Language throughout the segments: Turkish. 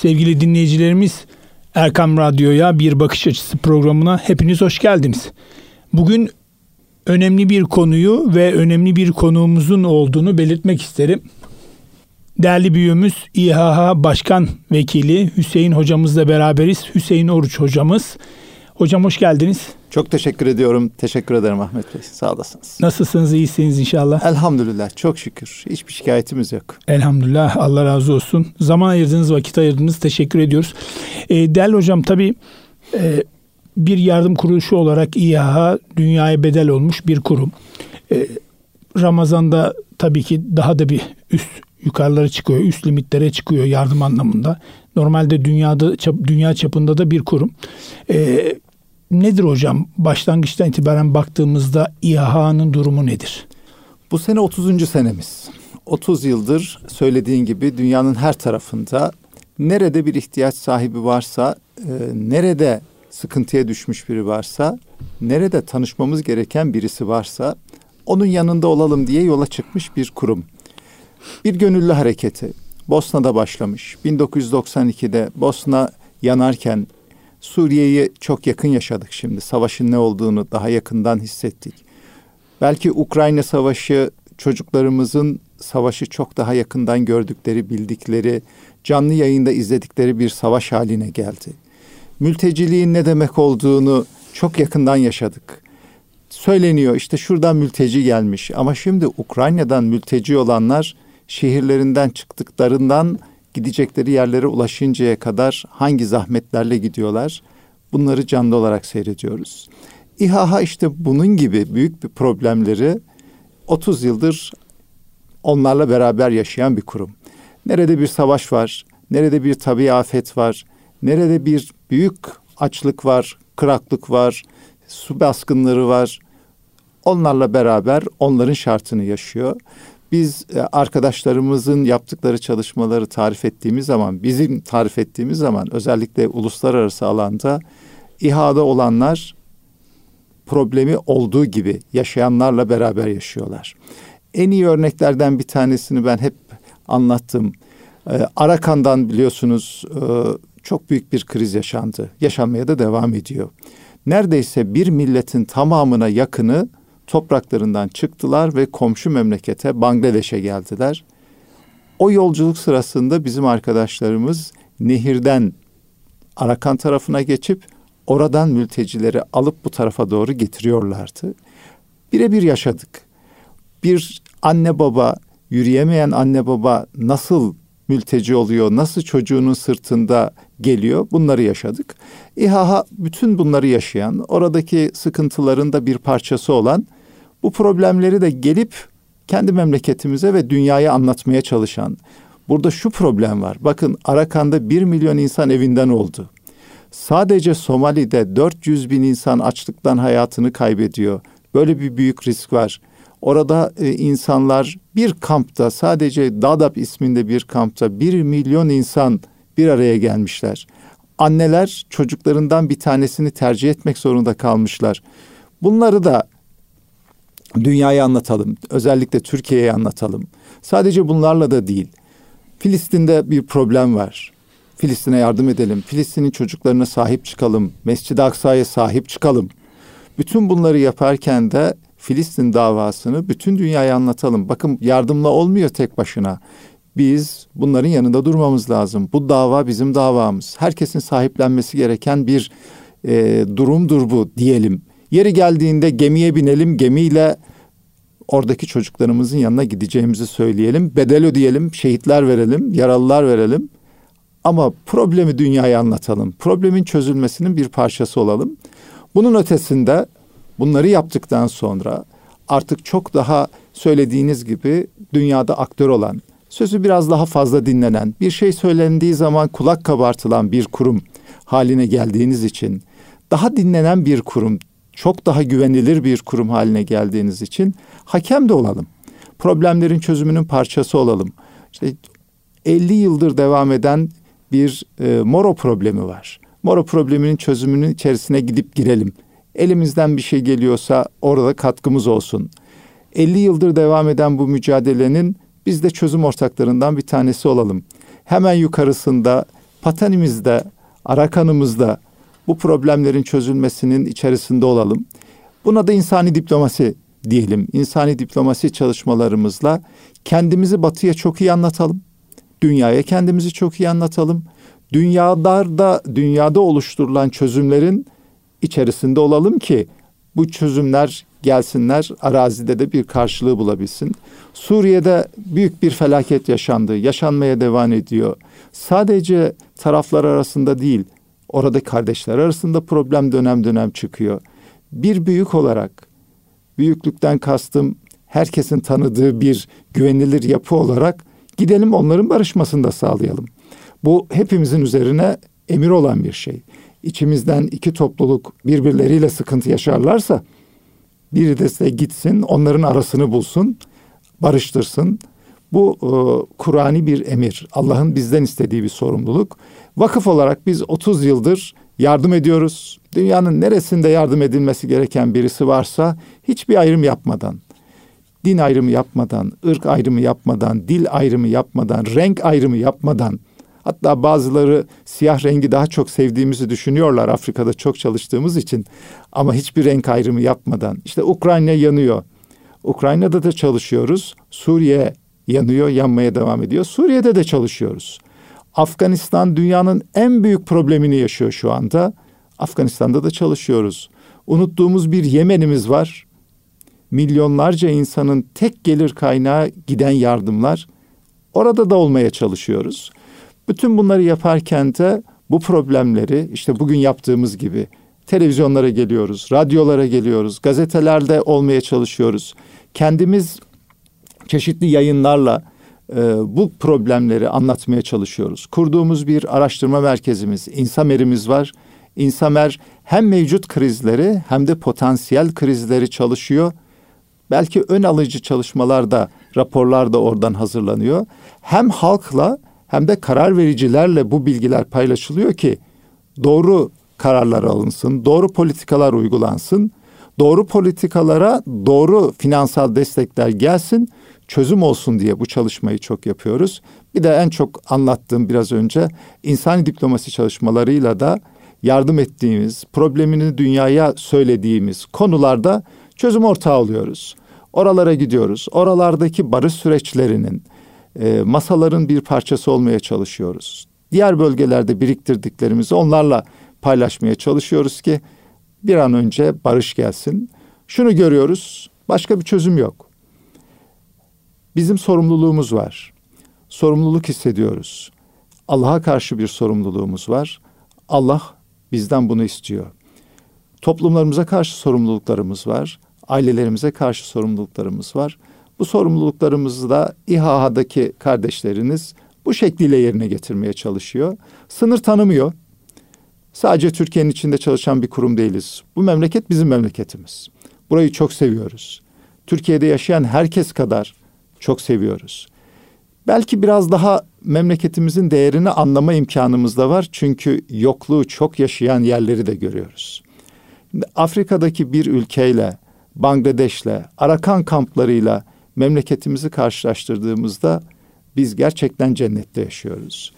Sevgili dinleyicilerimiz Erkam Radyo'ya Bir Bakış Açısı programına hepiniz hoş geldiniz. Bugün önemli bir konuyu ve önemli bir konuğumuzun olduğunu belirtmek isterim. Değerli büyüğümüz İHH Başkan Vekili Hüseyin hocamızla beraberiz. Hüseyin Oruç hocamız. Hocam hoş geldiniz. Çok teşekkür ediyorum. Teşekkür ederim Ahmet Bey. Sağ olasınız. Nasılsınız? İyisiniz inşallah. Elhamdülillah. Çok şükür. Hiçbir şikayetimiz yok. Elhamdülillah. Allah razı olsun. Zaman ayırdığınız, vakit ayırdınız. Teşekkür ediyoruz. E, değerli hocam tabii e, bir yardım kuruluşu olarak İHA dünyaya bedel olmuş bir kurum. E, Ramazan'da tabii ki daha da bir üst yukarılara çıkıyor, üst limitlere çıkıyor yardım anlamında. Normalde dünyada dünya çapında da bir kurum. E, nedir hocam? Başlangıçtan itibaren baktığımızda İHA'nın durumu nedir? Bu sene 30. senemiz. 30 yıldır söylediğin gibi dünyanın her tarafında nerede bir ihtiyaç sahibi varsa, e, nerede sıkıntıya düşmüş biri varsa, nerede tanışmamız gereken birisi varsa onun yanında olalım diye yola çıkmış bir kurum. Bir gönüllü hareketi Bosna'da başlamış. 1992'de Bosna yanarken Suriye'yi çok yakın yaşadık şimdi. Savaşın ne olduğunu daha yakından hissettik. Belki Ukrayna Savaşı çocuklarımızın savaşı çok daha yakından gördükleri, bildikleri, canlı yayında izledikleri bir savaş haline geldi. Mülteciliğin ne demek olduğunu çok yakından yaşadık. Söyleniyor işte şuradan mülteci gelmiş ama şimdi Ukrayna'dan mülteci olanlar şehirlerinden çıktıklarından gidecekleri yerlere ulaşıncaya kadar hangi zahmetlerle gidiyorlar? Bunları canlı olarak seyrediyoruz. İHA işte bunun gibi büyük bir problemleri 30 yıldır onlarla beraber yaşayan bir kurum. Nerede bir savaş var, nerede bir tabi afet var, nerede bir büyük açlık var, kıraklık var, su baskınları var. Onlarla beraber onların şartını yaşıyor biz e, arkadaşlarımızın yaptıkları çalışmaları tarif ettiğimiz zaman, bizim tarif ettiğimiz zaman özellikle uluslararası alanda İHA'da olanlar problemi olduğu gibi yaşayanlarla beraber yaşıyorlar. En iyi örneklerden bir tanesini ben hep anlattım. E, Arakan'dan biliyorsunuz e, çok büyük bir kriz yaşandı. Yaşanmaya da devam ediyor. Neredeyse bir milletin tamamına yakını topraklarından çıktılar ve komşu memlekete Bangladeş'e geldiler. O yolculuk sırasında bizim arkadaşlarımız nehirden Arakan tarafına geçip oradan mültecileri alıp bu tarafa doğru getiriyorlardı. Birebir yaşadık. Bir anne baba, yürüyemeyen anne baba nasıl mülteci oluyor, nasıl çocuğunun sırtında geliyor bunları yaşadık. İHA bütün bunları yaşayan, oradaki sıkıntıların da bir parçası olan bu problemleri de gelip kendi memleketimize ve dünyaya anlatmaya çalışan. Burada şu problem var. Bakın Arakan'da bir milyon insan evinden oldu. Sadece Somali'de 400 bin insan açlıktan hayatını kaybediyor. Böyle bir büyük risk var. Orada e, insanlar bir kampta sadece Dadap isminde bir kampta bir milyon insan bir araya gelmişler. Anneler çocuklarından bir tanesini tercih etmek zorunda kalmışlar. Bunları da dünyaya anlatalım. Özellikle Türkiye'ye anlatalım. Sadece bunlarla da değil. Filistin'de bir problem var. Filistin'e yardım edelim. Filistin'in çocuklarına sahip çıkalım. Mescid-i Aksa'ya sahip çıkalım. Bütün bunları yaparken de Filistin davasını bütün dünyaya anlatalım. Bakın yardımla olmuyor tek başına. Biz bunların yanında durmamız lazım. Bu dava bizim davamız. Herkesin sahiplenmesi gereken bir e, durumdur bu diyelim. Yeri geldiğinde gemiye binelim, gemiyle oradaki çocuklarımızın yanına gideceğimizi söyleyelim. Bedel ödeyelim, şehitler verelim, yaralılar verelim. Ama problemi dünyaya anlatalım. Problemin çözülmesinin bir parçası olalım. Bunun ötesinde bunları yaptıktan sonra artık çok daha söylediğiniz gibi dünyada aktör olan, sözü biraz daha fazla dinlenen, bir şey söylendiği zaman kulak kabartılan bir kurum haline geldiğiniz için daha dinlenen bir kurum, çok daha güvenilir bir kurum haline geldiğiniz için hakem de olalım. Problemlerin çözümünün parçası olalım. İşte 50 yıldır devam eden bir e, moro problemi var. Moro probleminin çözümünün içerisine gidip girelim. Elimizden bir şey geliyorsa orada katkımız olsun. 50 yıldır devam eden bu mücadelenin biz de çözüm ortaklarından bir tanesi olalım. Hemen yukarısında patenimizde, arakanımızda bu problemlerin çözülmesinin içerisinde olalım. Buna da insani diplomasi diyelim. İnsani diplomasi çalışmalarımızla kendimizi batıya çok iyi anlatalım. Dünyaya kendimizi çok iyi anlatalım. Dünyada dünyada oluşturulan çözümlerin içerisinde olalım ki bu çözümler gelsinler arazide de bir karşılığı bulabilsin. Suriye'de büyük bir felaket yaşandı. Yaşanmaya devam ediyor. Sadece taraflar arasında değil, orada kardeşler arasında problem dönem dönem çıkıyor. Bir büyük olarak büyüklükten kastım herkesin tanıdığı bir güvenilir yapı olarak gidelim onların barışmasını da sağlayalım. Bu hepimizin üzerine emir olan bir şey. İçimizden iki topluluk birbirleriyle sıkıntı yaşarlarsa biri de size gitsin, onların arasını bulsun, barıştırsın. Bu e, Kur'ani bir emir. Allah'ın bizden istediği bir sorumluluk. Vakıf olarak biz 30 yıldır yardım ediyoruz. Dünyanın neresinde yardım edilmesi gereken birisi varsa hiçbir ayrım yapmadan, din ayrımı yapmadan, ırk ayrımı yapmadan, dil ayrımı yapmadan, renk ayrımı yapmadan, hatta bazıları siyah rengi daha çok sevdiğimizi düşünüyorlar Afrika'da çok çalıştığımız için ama hiçbir renk ayrımı yapmadan. İşte Ukrayna yanıyor. Ukrayna'da da çalışıyoruz. Suriye yanıyor, yanmaya devam ediyor. Suriye'de de çalışıyoruz. Afganistan dünyanın en büyük problemini yaşıyor şu anda. Afganistan'da da çalışıyoruz. Unuttuğumuz bir Yemen'imiz var. Milyonlarca insanın tek gelir kaynağı giden yardımlar. Orada da olmaya çalışıyoruz. Bütün bunları yaparken de bu problemleri işte bugün yaptığımız gibi televizyonlara geliyoruz, radyolara geliyoruz, gazetelerde olmaya çalışıyoruz. Kendimiz çeşitli yayınlarla bu problemleri anlatmaya çalışıyoruz. Kurduğumuz bir araştırma merkezimiz, İnsamer'imiz var. İnsamer hem mevcut krizleri hem de potansiyel krizleri çalışıyor. Belki ön alıcı çalışmalar da, raporlar da oradan hazırlanıyor. Hem halkla hem de karar vericilerle bu bilgiler paylaşılıyor ki doğru kararlar alınsın, doğru politikalar uygulansın, doğru politikalara doğru finansal destekler gelsin çözüm olsun diye bu çalışmayı çok yapıyoruz. Bir de en çok anlattığım biraz önce insani diplomasi çalışmalarıyla da yardım ettiğimiz, problemini dünyaya söylediğimiz konularda çözüm ortağı oluyoruz. Oralara gidiyoruz. Oralardaki barış süreçlerinin, e, masaların bir parçası olmaya çalışıyoruz. Diğer bölgelerde biriktirdiklerimizi onlarla paylaşmaya çalışıyoruz ki bir an önce barış gelsin. Şunu görüyoruz, başka bir çözüm yok. Bizim sorumluluğumuz var. Sorumluluk hissediyoruz. Allah'a karşı bir sorumluluğumuz var. Allah bizden bunu istiyor. Toplumlarımıza karşı sorumluluklarımız var. Ailelerimize karşı sorumluluklarımız var. Bu sorumluluklarımızı da İHA'daki kardeşleriniz bu şekliyle yerine getirmeye çalışıyor. Sınır tanımıyor. Sadece Türkiye'nin içinde çalışan bir kurum değiliz. Bu memleket bizim memleketimiz. Burayı çok seviyoruz. Türkiye'de yaşayan herkes kadar çok seviyoruz. Belki biraz daha memleketimizin değerini anlama imkanımız da var. Çünkü yokluğu çok yaşayan yerleri de görüyoruz. Afrika'daki bir ülkeyle, Bangladeş'le, Arakan kamplarıyla memleketimizi karşılaştırdığımızda biz gerçekten cennette yaşıyoruz.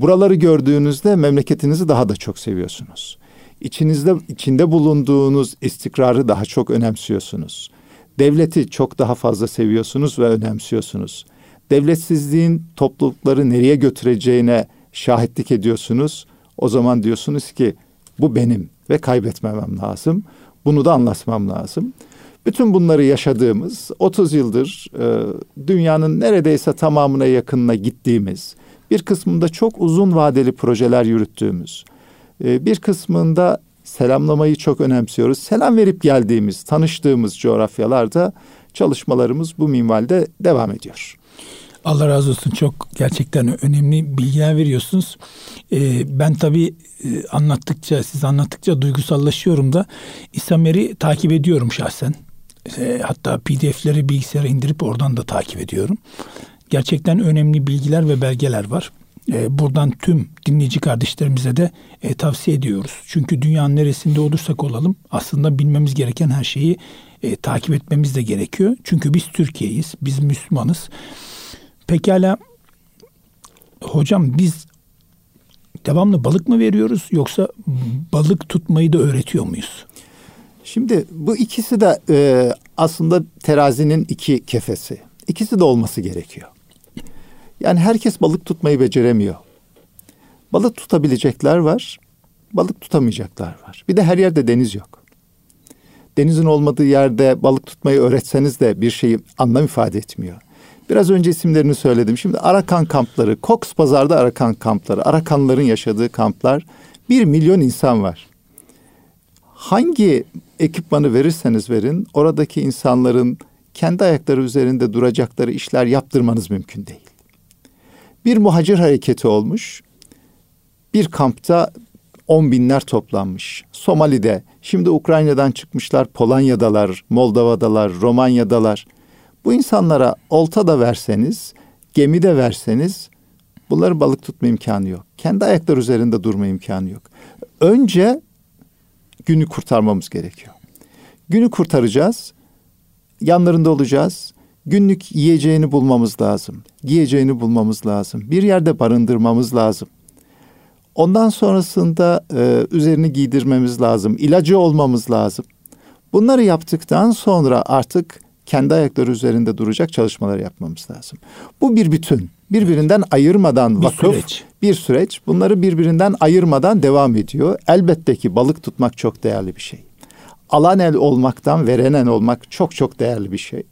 Buraları gördüğünüzde memleketinizi daha da çok seviyorsunuz. İçinizde içinde bulunduğunuz istikrarı daha çok önemsiyorsunuz. Devleti çok daha fazla seviyorsunuz ve önemsiyorsunuz. Devletsizliğin toplulukları nereye götüreceğine şahitlik ediyorsunuz. O zaman diyorsunuz ki bu benim ve kaybetmemem lazım. Bunu da anlatmam lazım. Bütün bunları yaşadığımız 30 yıldır e, dünyanın neredeyse tamamına yakınına gittiğimiz, bir kısmında çok uzun vadeli projeler yürüttüğümüz, e, bir kısmında selamlamayı çok önemsiyoruz. Selam verip geldiğimiz, tanıştığımız coğrafyalarda çalışmalarımız bu minvalde devam ediyor. Allah razı olsun. Çok gerçekten önemli bilgiler veriyorsunuz. Ee, ben tabii e, anlattıkça, siz anlattıkça duygusallaşıyorum da İsamer'i takip ediyorum şahsen. E, hatta PDF'leri bilgisayara indirip oradan da takip ediyorum. Gerçekten önemli bilgiler ve belgeler var. E, buradan tüm dinleyici kardeşlerimize de e, tavsiye ediyoruz. Çünkü dünyanın neresinde olursak olalım aslında bilmemiz gereken her şeyi e, takip etmemiz de gerekiyor. Çünkü biz Türkiye'yiz, biz Müslümanız. Pekala hocam biz devamlı balık mı veriyoruz yoksa balık tutmayı da öğretiyor muyuz? Şimdi bu ikisi de e, aslında terazinin iki kefesi. İkisi de olması gerekiyor. Yani herkes balık tutmayı beceremiyor. Balık tutabilecekler var, balık tutamayacaklar var. Bir de her yerde deniz yok. Denizin olmadığı yerde balık tutmayı öğretseniz de bir şeyi anlam ifade etmiyor. Biraz önce isimlerini söyledim. Şimdi Arakan kampları, Cox Pazar'da Arakan kampları, Arakanların yaşadığı kamplar bir milyon insan var. Hangi ekipmanı verirseniz verin, oradaki insanların kendi ayakları üzerinde duracakları işler yaptırmanız mümkün değil. Bir muhacir hareketi olmuş. Bir kampta on binler toplanmış. Somali'de, şimdi Ukrayna'dan çıkmışlar, Polonya'dalar, Moldova'dalar, Romanya'dalar. Bu insanlara olta da verseniz, gemi de verseniz bunları balık tutma imkanı yok. Kendi ayakları üzerinde durma imkanı yok. Önce günü kurtarmamız gerekiyor. Günü kurtaracağız. Yanlarında olacağız. Günlük yiyeceğini bulmamız lazım. Giyeceğini bulmamız lazım. Bir yerde barındırmamız lazım. Ondan sonrasında e, üzerini giydirmemiz lazım. İlacı olmamız lazım. Bunları yaptıktan sonra artık kendi ayakları üzerinde duracak çalışmalar yapmamız lazım. Bu bir bütün. Birbirinden ayırmadan bir vakıf süreç. bir süreç. Bunları birbirinden ayırmadan devam ediyor. Elbette ki balık tutmak çok değerli bir şey. Alan el olmaktan verenen olmak çok çok değerli bir şey.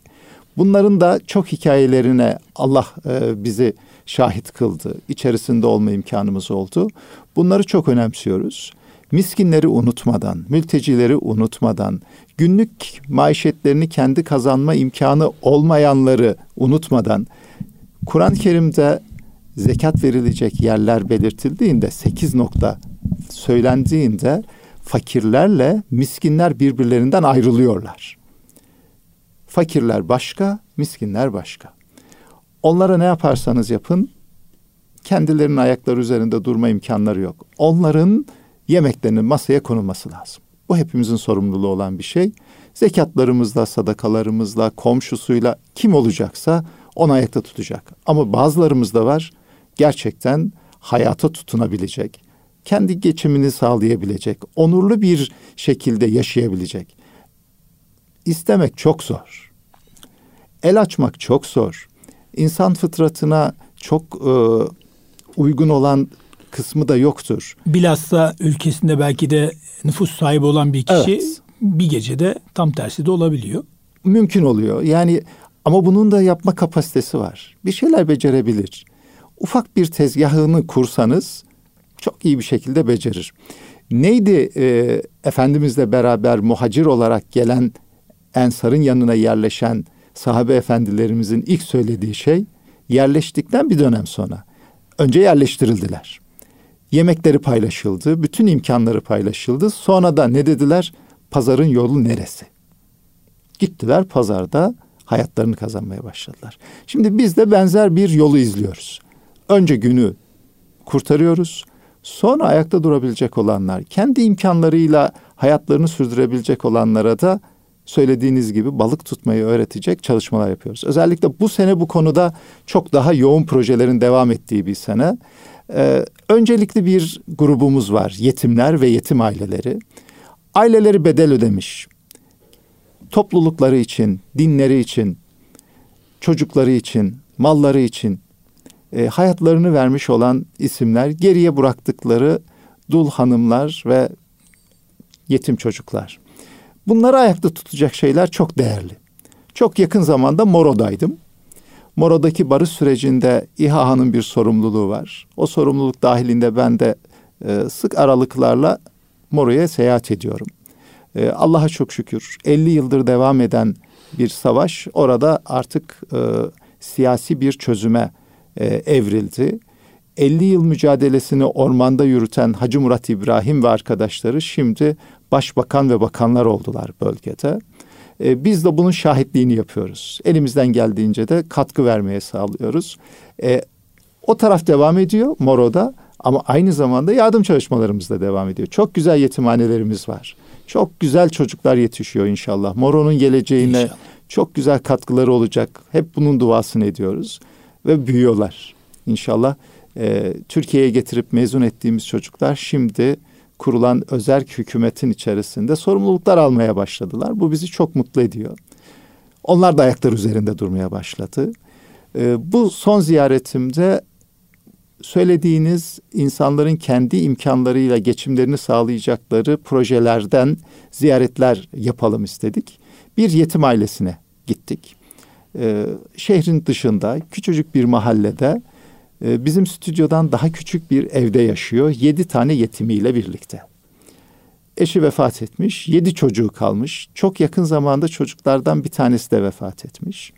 Bunların da çok hikayelerine Allah e, bizi şahit kıldı. İçerisinde olma imkanımız oldu. Bunları çok önemsiyoruz. Miskinleri unutmadan, mültecileri unutmadan, günlük maişetlerini kendi kazanma imkanı olmayanları unutmadan, Kur'an-ı Kerim'de zekat verilecek yerler belirtildiğinde sekiz nokta söylendiğinde fakirlerle miskinler birbirlerinden ayrılıyorlar. Fakirler başka, miskinler başka. Onlara ne yaparsanız yapın kendilerinin ayakları üzerinde durma imkanları yok. Onların yemeklerinin masaya konulması lazım. Bu hepimizin sorumluluğu olan bir şey. Zekatlarımızla, sadakalarımızla, komşusuyla kim olacaksa onu ayakta tutacak. Ama bazılarımız da var gerçekten hayata tutunabilecek, kendi geçimini sağlayabilecek, onurlu bir şekilde yaşayabilecek. İstemek çok zor. El açmak çok zor. İnsan fıtratına çok e, uygun olan kısmı da yoktur. Bilhassa ülkesinde belki de nüfus sahibi olan bir kişi Evet. bir gecede tam tersi de olabiliyor. Mümkün oluyor. Yani ama bunun da yapma kapasitesi var. Bir şeyler becerebilir. Ufak bir tezgahını kursanız çok iyi bir şekilde becerir. Neydi e, Efendimizle beraber muhacir olarak gelen Ensar'ın yanına yerleşen sahabe efendilerimizin ilk söylediği şey yerleştikten bir dönem sonra. Önce yerleştirildiler. Yemekleri paylaşıldı, bütün imkanları paylaşıldı. Sonra da ne dediler? Pazarın yolu neresi? Gittiler pazarda hayatlarını kazanmaya başladılar. Şimdi biz de benzer bir yolu izliyoruz. Önce günü kurtarıyoruz. Sonra ayakta durabilecek olanlar, kendi imkanlarıyla hayatlarını sürdürebilecek olanlara da söylediğiniz gibi balık tutmayı öğretecek çalışmalar yapıyoruz. Özellikle bu sene bu konuda çok daha yoğun projelerin devam ettiği bir sene. Ee, öncelikli bir grubumuz var. Yetimler ve yetim aileleri. Aileleri bedel ödemiş. Toplulukları için, dinleri için, çocukları için, malları için e, hayatlarını vermiş olan isimler, geriye bıraktıkları dul hanımlar ve yetim çocuklar. Bunları ayakta tutacak şeyler çok değerli. Çok yakın zamanda Moro'daydım. Moro'daki barış sürecinde İHA'nın bir sorumluluğu var. O sorumluluk dahilinde ben de e, sık aralıklarla Moro'ya seyahat ediyorum. E, Allah'a çok şükür 50 yıldır devam eden bir savaş orada artık e, siyasi bir çözüme e, evrildi. 50 yıl mücadelesini ormanda yürüten Hacı Murat İbrahim ve arkadaşları şimdi başbakan ve bakanlar oldular bölgede. E, biz de bunun şahitliğini yapıyoruz. Elimizden geldiğince de katkı vermeye sağlıyoruz. E, o taraf devam ediyor Moro'da ama aynı zamanda yardım çalışmalarımız da devam ediyor. Çok güzel yetimhanelerimiz var. Çok güzel çocuklar yetişiyor inşallah. Moro'nun geleceğine İnşallah. çok güzel katkıları olacak. Hep bunun duasını ediyoruz ve büyüyorlar inşallah. e, Türkiye'ye getirip mezun ettiğimiz çocuklar şimdi kurulan özel hükümetin içerisinde sorumluluklar almaya başladılar. Bu bizi çok mutlu ediyor. Onlar da ayaklar üzerinde durmaya başladı. E, bu son ziyaretimde söylediğiniz insanların kendi imkanlarıyla geçimlerini sağlayacakları projelerden ziyaretler yapalım istedik. Bir yetim ailesine gittik. Ee, şehrin dışında küçücük bir mahallede e, bizim stüdyodan daha küçük bir evde yaşıyor. Yedi tane yetimiyle birlikte. Eşi vefat etmiş, yedi çocuğu kalmış. Çok yakın zamanda çocuklardan bir tanesi de vefat etmiş.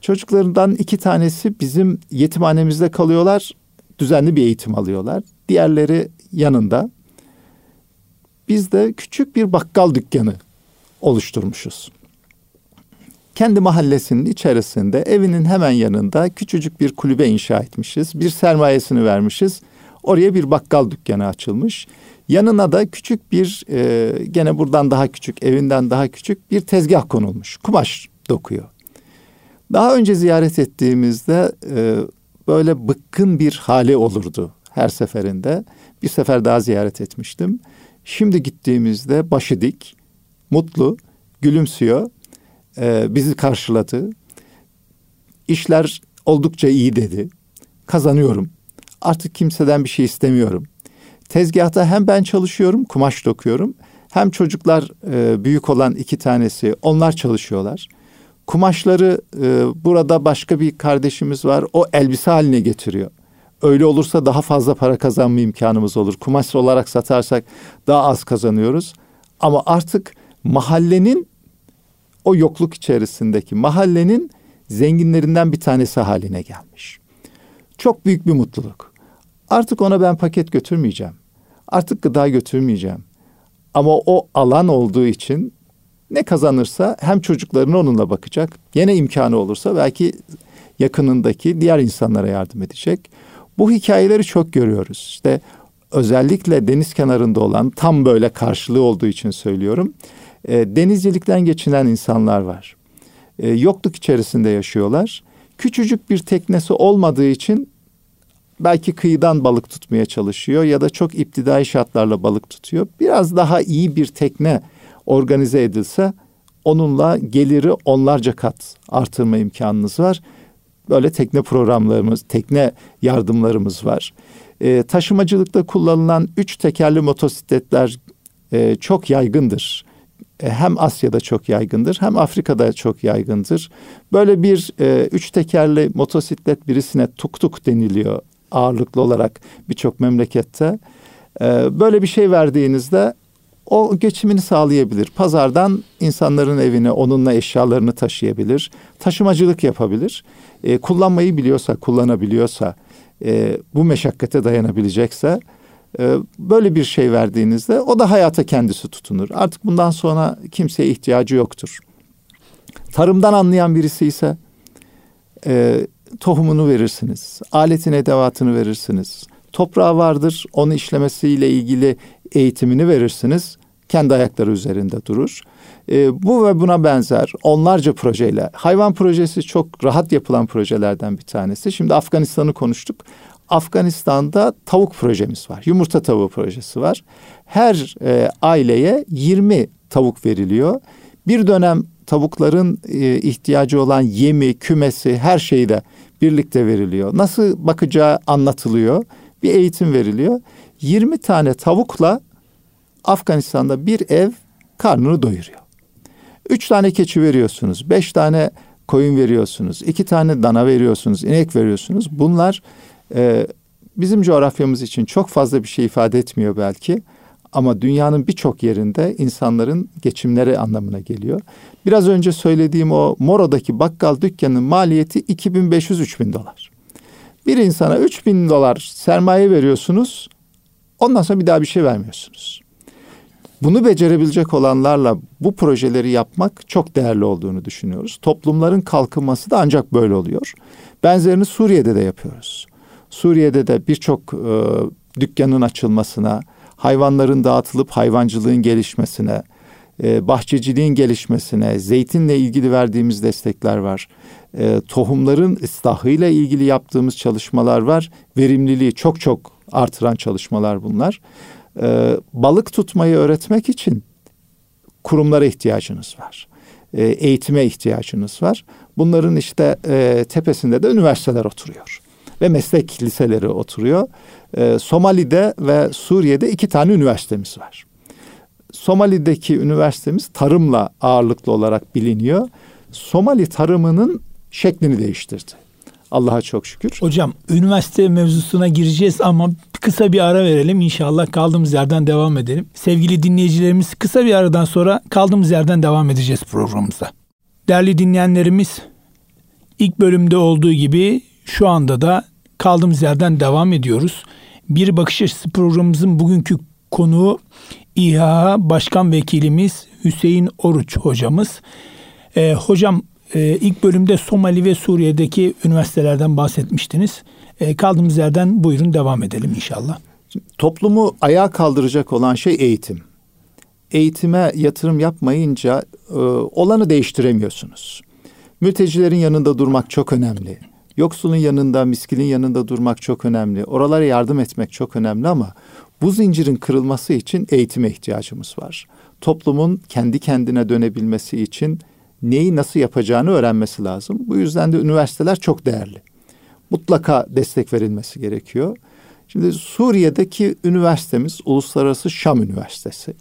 Çocuklarından iki tanesi bizim yetimhanemizde kalıyorlar düzenli bir eğitim alıyorlar. Diğerleri yanında. Biz de küçük bir bakkal dükkanı oluşturmuşuz. Kendi mahallesinin içerisinde evinin hemen yanında küçücük bir kulübe inşa etmişiz. Bir sermayesini vermişiz. Oraya bir bakkal dükkanı açılmış. Yanına da küçük bir e, gene buradan daha küçük evinden daha küçük bir tezgah konulmuş. Kumaş dokuyor. Daha önce ziyaret ettiğimizde e, böyle bıkkın bir hali olurdu her seferinde. Bir sefer daha ziyaret etmiştim. Şimdi gittiğimizde başı dik, mutlu, gülümsüyor. Ee, bizi karşıladı. İşler oldukça iyi dedi. Kazanıyorum. Artık kimseden bir şey istemiyorum. Tezgahta hem ben çalışıyorum, kumaş dokuyorum. Hem çocuklar e, büyük olan iki tanesi onlar çalışıyorlar. Kumaşları e, burada başka bir kardeşimiz var. O elbise haline getiriyor. Öyle olursa daha fazla para kazanma imkanımız olur. Kumaş olarak satarsak daha az kazanıyoruz. Ama artık mahallenin o yokluk içerisindeki mahallenin zenginlerinden bir tanesi haline gelmiş. Çok büyük bir mutluluk. Artık ona ben paket götürmeyeceğim. Artık gıda götürmeyeceğim. Ama o alan olduğu için ne kazanırsa hem çocuklarına onunla bakacak. Yine imkanı olursa belki yakınındaki diğer insanlara yardım edecek. Bu hikayeleri çok görüyoruz. İşte özellikle deniz kenarında olan tam böyle karşılığı olduğu için söylüyorum. E, denizcilikten geçinen insanlar var. E, yokluk içerisinde yaşıyorlar. Küçücük bir teknesi olmadığı için belki kıyıdan balık tutmaya çalışıyor ya da çok iptidai şartlarla balık tutuyor. Biraz daha iyi bir tekne organize edilse onunla geliri onlarca kat artırma imkanınız var. Böyle tekne programlarımız, tekne yardımlarımız var. E, taşımacılıkta kullanılan üç tekerli motosikletler e, çok yaygındır. E, hem Asya'da çok yaygındır hem Afrika'da çok yaygındır. Böyle bir e, üç tekerli motosiklet birisine tuk tuk deniliyor ağırlıklı olarak birçok memlekette. E, böyle bir şey verdiğinizde o geçimini sağlayabilir. Pazardan insanların evine onunla eşyalarını taşıyabilir. Taşımacılık yapabilir. E, kullanmayı biliyorsa, kullanabiliyorsa, e, bu meşakkate dayanabilecekse böyle bir şey verdiğinizde o da hayata kendisi tutunur. Artık bundan sonra kimseye ihtiyacı yoktur. Tarımdan anlayan birisi ise e, tohumunu verirsiniz, aletin edevatını verirsiniz. Toprağı vardır, onu işlemesiyle ilgili eğitimini verirsiniz. Kendi ayakları üzerinde durur. E, bu ve buna benzer onlarca projeyle. Hayvan projesi çok rahat yapılan projelerden bir tanesi. Şimdi Afganistan'ı konuştuk. Afganistan'da tavuk projemiz var. Yumurta tavuğu projesi var. Her e, aileye 20 tavuk veriliyor. Bir dönem tavukların e, ihtiyacı olan yemi, kümesi, her şeyi de birlikte veriliyor. Nasıl bakacağı anlatılıyor. Bir eğitim veriliyor. 20 tane tavukla Afganistan'da bir ev karnını doyuruyor. Üç tane keçi veriyorsunuz, beş tane koyun veriyorsunuz, iki tane dana veriyorsunuz, inek veriyorsunuz. Bunlar e, bizim coğrafyamız için çok fazla bir şey ifade etmiyor belki. Ama dünyanın birçok yerinde insanların geçimleri anlamına geliyor. Biraz önce söylediğim o Moro'daki bakkal dükkanının maliyeti 2500-3000 dolar. Bir insana 3000 dolar sermaye veriyorsunuz. Ondan sonra bir daha bir şey vermiyorsunuz. Bunu becerebilecek olanlarla bu projeleri yapmak çok değerli olduğunu düşünüyoruz. Toplumların kalkınması da ancak böyle oluyor. Benzerini Suriye'de de yapıyoruz. Suriye'de de birçok e, dükkanın açılmasına, hayvanların dağıtılıp hayvancılığın gelişmesine, e, bahçeciliğin gelişmesine, zeytinle ilgili verdiğimiz destekler var. E, tohumların ıslahıyla ilgili yaptığımız çalışmalar var. Verimliliği çok çok artıran çalışmalar bunlar. E, balık tutmayı öğretmek için kurumlara ihtiyacınız var. E, eğitime ihtiyacınız var. Bunların işte e, tepesinde de üniversiteler oturuyor ve meslek liseleri oturuyor. E, Somali'de ve Suriye'de iki tane üniversitemiz var. Somali'deki üniversitemiz tarımla ağırlıklı olarak biliniyor. Somali tarımının şeklini değiştirdi. Allah'a çok şükür. Hocam üniversite mevzusuna gireceğiz ama kısa bir ara verelim. İnşallah kaldığımız yerden devam edelim. Sevgili dinleyicilerimiz kısa bir aradan sonra kaldığımız yerden devam edeceğiz programımıza. Değerli dinleyenlerimiz ilk bölümde olduğu gibi şu anda da kaldığımız yerden devam ediyoruz. Bir Bakış Açısı programımızın bugünkü konuğu İHA Başkan Vekilimiz Hüseyin Oruç hocamız. Ee, hocam e, ilk bölümde Somali ve Suriye'deki üniversitelerden bahsetmiştiniz. E, kaldığımız yerden buyurun devam edelim inşallah. Toplumu ayağa kaldıracak olan şey eğitim. Eğitime yatırım yapmayınca e, olanı değiştiremiyorsunuz. Mültecilerin yanında durmak çok önemli. Yoksulun yanında, miskinin yanında durmak çok önemli. Oralara yardım etmek çok önemli ama bu zincirin kırılması için eğitime ihtiyacımız var. Toplumun kendi kendine dönebilmesi için neyi nasıl yapacağını öğrenmesi lazım. Bu yüzden de üniversiteler çok değerli. Mutlaka destek verilmesi gerekiyor. Şimdi Suriye'deki üniversitemiz Uluslararası Şam Üniversitesi.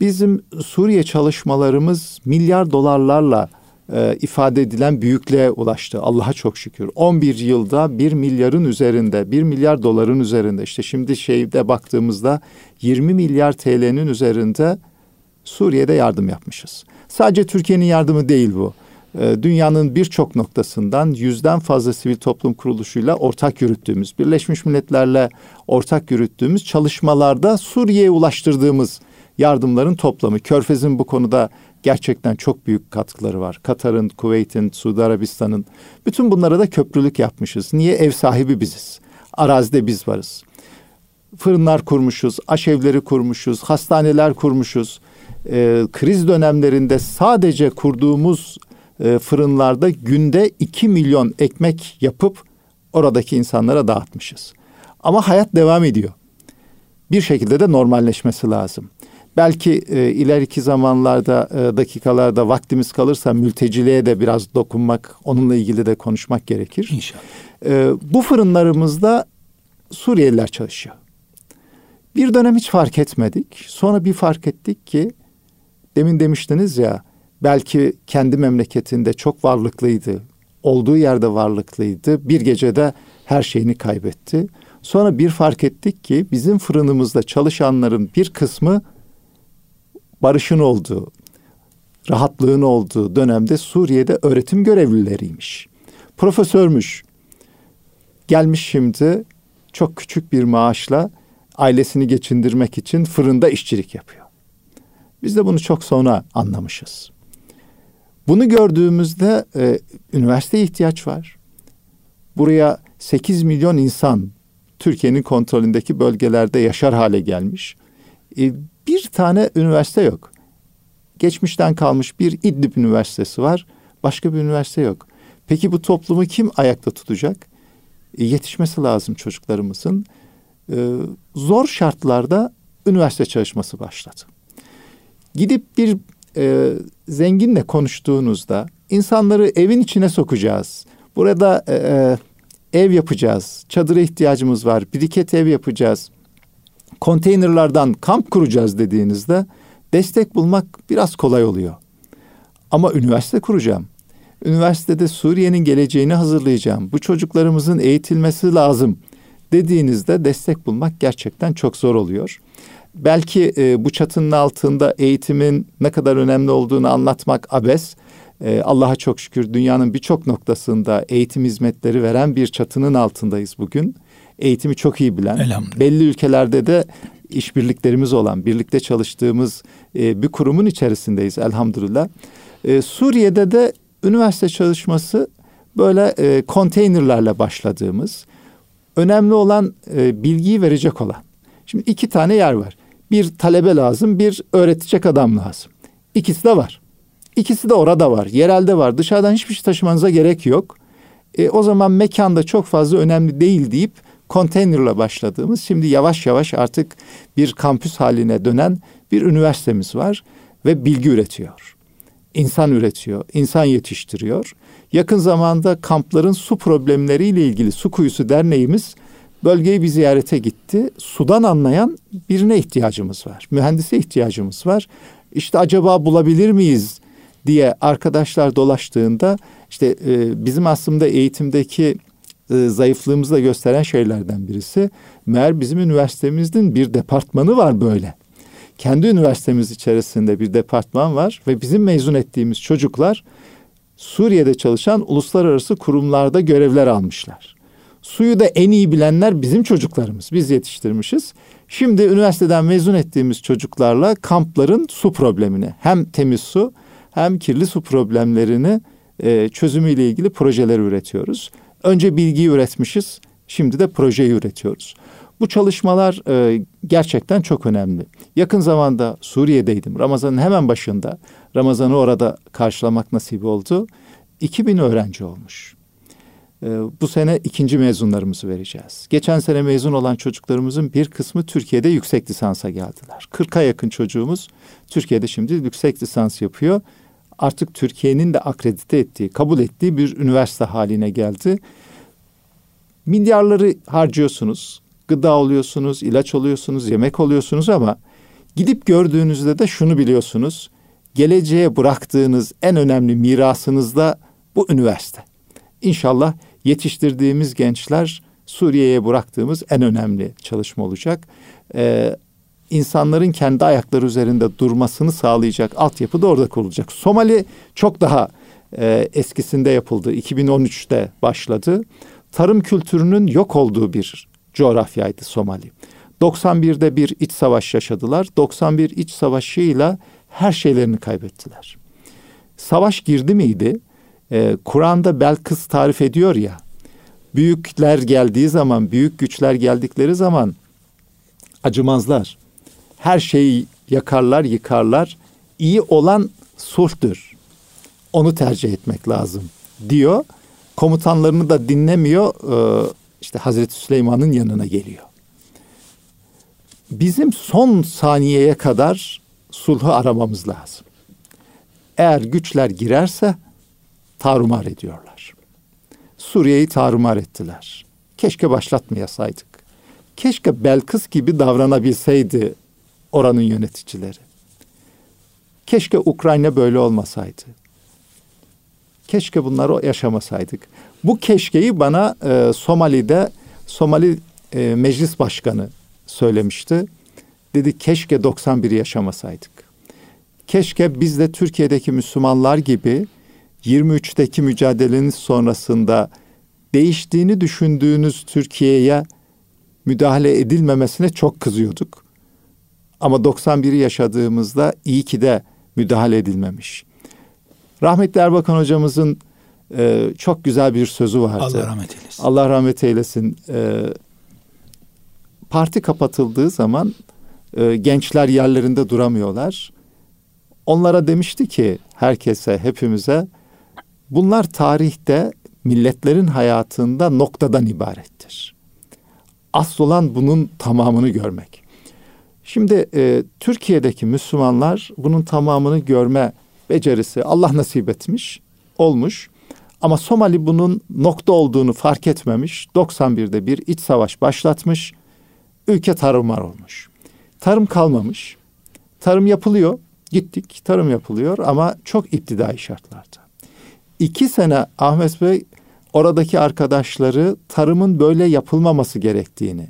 Bizim Suriye çalışmalarımız milyar dolarlarla e, ifade edilen büyüklüğe ulaştı. Allah'a çok şükür. 11 yılda 1 milyarın üzerinde, 1 milyar doların üzerinde işte şimdi şeyde baktığımızda 20 milyar TL'nin üzerinde Suriye'de yardım yapmışız. Sadece Türkiye'nin yardımı değil bu. E, dünyanın birçok noktasından yüzden fazla sivil toplum kuruluşuyla ortak yürüttüğümüz, Birleşmiş Milletler'le ortak yürüttüğümüz çalışmalarda Suriye'ye ulaştırdığımız yardımların toplamı. Körfez'in bu konuda gerçekten çok büyük katkıları var. Katar'ın, Kuveyt'in, Suudi Arabistan'ın bütün bunlara da köprülük yapmışız. Niye? Ev sahibi biziz. Arazide biz varız. Fırınlar kurmuşuz, aşevleri kurmuşuz, hastaneler kurmuşuz. Ee, kriz dönemlerinde sadece kurduğumuz e, fırınlarda günde 2 milyon ekmek yapıp oradaki insanlara dağıtmışız. Ama hayat devam ediyor. Bir şekilde de normalleşmesi lazım. Belki e, ileriki zamanlarda, e, dakikalarda vaktimiz kalırsa mülteciliğe de biraz dokunmak, onunla ilgili de konuşmak gerekir. İnşallah. E, bu fırınlarımızda Suriyeliler çalışıyor. Bir dönem hiç fark etmedik. Sonra bir fark ettik ki, demin demiştiniz ya, belki kendi memleketinde çok varlıklıydı. Olduğu yerde varlıklıydı. Bir gecede her şeyini kaybetti. Sonra bir fark ettik ki bizim fırınımızda çalışanların bir kısmı barışın olduğu, rahatlığın olduğu dönemde Suriye'de öğretim görevlileriymiş. Profesörmüş. Gelmiş şimdi çok küçük bir maaşla ailesini geçindirmek için fırında işçilik yapıyor. Biz de bunu çok sonra anlamışız. Bunu gördüğümüzde e, üniversiteye ihtiyaç var. Buraya 8 milyon insan Türkiye'nin kontrolündeki bölgelerde yaşar hale gelmiş. E, bir tane üniversite yok. Geçmişten kalmış bir İdlib Üniversitesi var. Başka bir üniversite yok. Peki bu toplumu kim ayakta tutacak? E, yetişmesi lazım çocuklarımızın. E, zor şartlarda üniversite çalışması başladı. Gidip bir e, zenginle konuştuğunuzda insanları evin içine sokacağız. Burada e, e ev yapacağız. Çadıra ihtiyacımız var. Biriket ev yapacağız konteynerlardan kamp kuracağız dediğinizde destek bulmak biraz kolay oluyor. Ama üniversite kuracağım. Üniversitede Suriye'nin geleceğini hazırlayacağım. Bu çocuklarımızın eğitilmesi lazım dediğinizde destek bulmak gerçekten çok zor oluyor. Belki e, bu çatının altında eğitimin ne kadar önemli olduğunu anlatmak abes. E, Allah'a çok şükür dünyanın birçok noktasında eğitim hizmetleri veren bir çatının altındayız bugün eğitimi çok iyi bilen, belli ülkelerde de işbirliklerimiz olan, birlikte çalıştığımız e, bir kurumun içerisindeyiz elhamdülillah. E, Suriye'de de üniversite çalışması böyle e, konteynerlerle başladığımız, önemli olan e, bilgiyi verecek olan. Şimdi iki tane yer var. Bir talebe lazım, bir öğretecek adam lazım. İkisi de var. İkisi de orada var. Yerelde var. Dışarıdan hiçbir şey taşımanıza gerek yok. E, o zaman mekanda çok fazla önemli değil deyip konteynerla başladığımız şimdi yavaş yavaş artık bir kampüs haline dönen bir üniversitemiz var ve bilgi üretiyor. İnsan üretiyor, insan yetiştiriyor. Yakın zamanda kampların su problemleriyle ilgili Su Kuyusu Derneğimiz bölgeyi bir ziyarete gitti. Sudan anlayan birine ihtiyacımız var. Mühendise ihtiyacımız var. İşte acaba bulabilir miyiz diye arkadaşlar dolaştığında işte e, bizim aslında eğitimdeki e, zayıflığımızı da gösteren şeylerden birisi. Meğer bizim üniversitemizin bir departmanı var böyle. Kendi üniversitemiz içerisinde bir departman var ve bizim mezun ettiğimiz çocuklar Suriye'de çalışan uluslararası kurumlarda görevler almışlar. Suyu da en iyi bilenler bizim çocuklarımız. Biz yetiştirmişiz. Şimdi üniversiteden mezun ettiğimiz çocuklarla kampların su problemini hem temiz su hem kirli su problemlerini e, çözümüyle ilgili projeler üretiyoruz. Önce bilgiyi üretmişiz, şimdi de projeyi üretiyoruz. Bu çalışmalar e, gerçekten çok önemli. Yakın zamanda Suriye'deydim. Ramazan'ın hemen başında. Ramazan'ı orada karşılamak nasip oldu. 2000 öğrenci olmuş. E, bu sene ikinci mezunlarımızı vereceğiz. Geçen sene mezun olan çocuklarımızın bir kısmı Türkiye'de yüksek lisansa geldiler. 40'a yakın çocuğumuz Türkiye'de şimdi yüksek lisans yapıyor artık Türkiye'nin de akredite ettiği, kabul ettiği bir üniversite haline geldi. Milyarları harcıyorsunuz, gıda oluyorsunuz, ilaç oluyorsunuz, yemek oluyorsunuz ama gidip gördüğünüzde de şunu biliyorsunuz. Geleceğe bıraktığınız en önemli mirasınız da bu üniversite. İnşallah yetiştirdiğimiz gençler Suriye'ye bıraktığımız en önemli çalışma olacak. Ee, insanların kendi ayakları üzerinde durmasını sağlayacak altyapı da orada kurulacak. Somali çok daha e, eskisinde yapıldı. 2013'te başladı. Tarım kültürünün yok olduğu bir coğrafyaydı Somali. 91'de bir iç savaş yaşadılar. 91 iç savaşıyla her şeylerini kaybettiler. Savaş girdi miydi? Ee, Kur'an'da Belkıs tarif ediyor ya. Büyükler geldiği zaman, büyük güçler geldikleri zaman acımazlar her şeyi yakarlar, yıkarlar. İyi olan sulhtür. Onu tercih etmek lazım diyor. Komutanlarını da dinlemiyor. Ee, işte Hazreti Süleyman'ın yanına geliyor. Bizim son saniyeye kadar sulhu aramamız lazım. Eğer güçler girerse tarumar ediyorlar. Suriye'yi tarumar ettiler. Keşke başlatmayasaydık. Keşke Belkıs gibi davranabilseydi oranın yöneticileri. Keşke Ukrayna böyle olmasaydı. Keşke bunları yaşamasaydık. Bu keşkeyi bana e, Somali'de Somali e, Meclis Başkanı söylemişti. Dedi keşke 91'i yaşamasaydık. Keşke biz de Türkiye'deki Müslümanlar gibi 23'teki mücadelenin sonrasında değiştiğini düşündüğünüz Türkiye'ye müdahale edilmemesine çok kızıyorduk. Ama 91'i yaşadığımızda iyi ki de müdahale edilmemiş. Rahmetli Erbakan hocamızın e, çok güzel bir sözü vardı. Allah rahmet eylesin. Allah rahmet eylesin. E, parti kapatıldığı zaman e, gençler yerlerinde duramıyorlar. Onlara demişti ki herkese, hepimize bunlar tarihte milletlerin hayatında noktadan ibarettir. Asıl olan bunun tamamını görmek. Şimdi e, Türkiye'deki Müslümanlar bunun tamamını görme becerisi Allah nasip etmiş, olmuş. Ama Somali bunun nokta olduğunu fark etmemiş. 91'de bir iç savaş başlatmış. Ülke tarımar olmuş. Tarım kalmamış. Tarım yapılıyor. Gittik tarım yapılıyor ama çok iptidai şartlarda. İki sene Ahmet Bey oradaki arkadaşları tarımın böyle yapılmaması gerektiğini,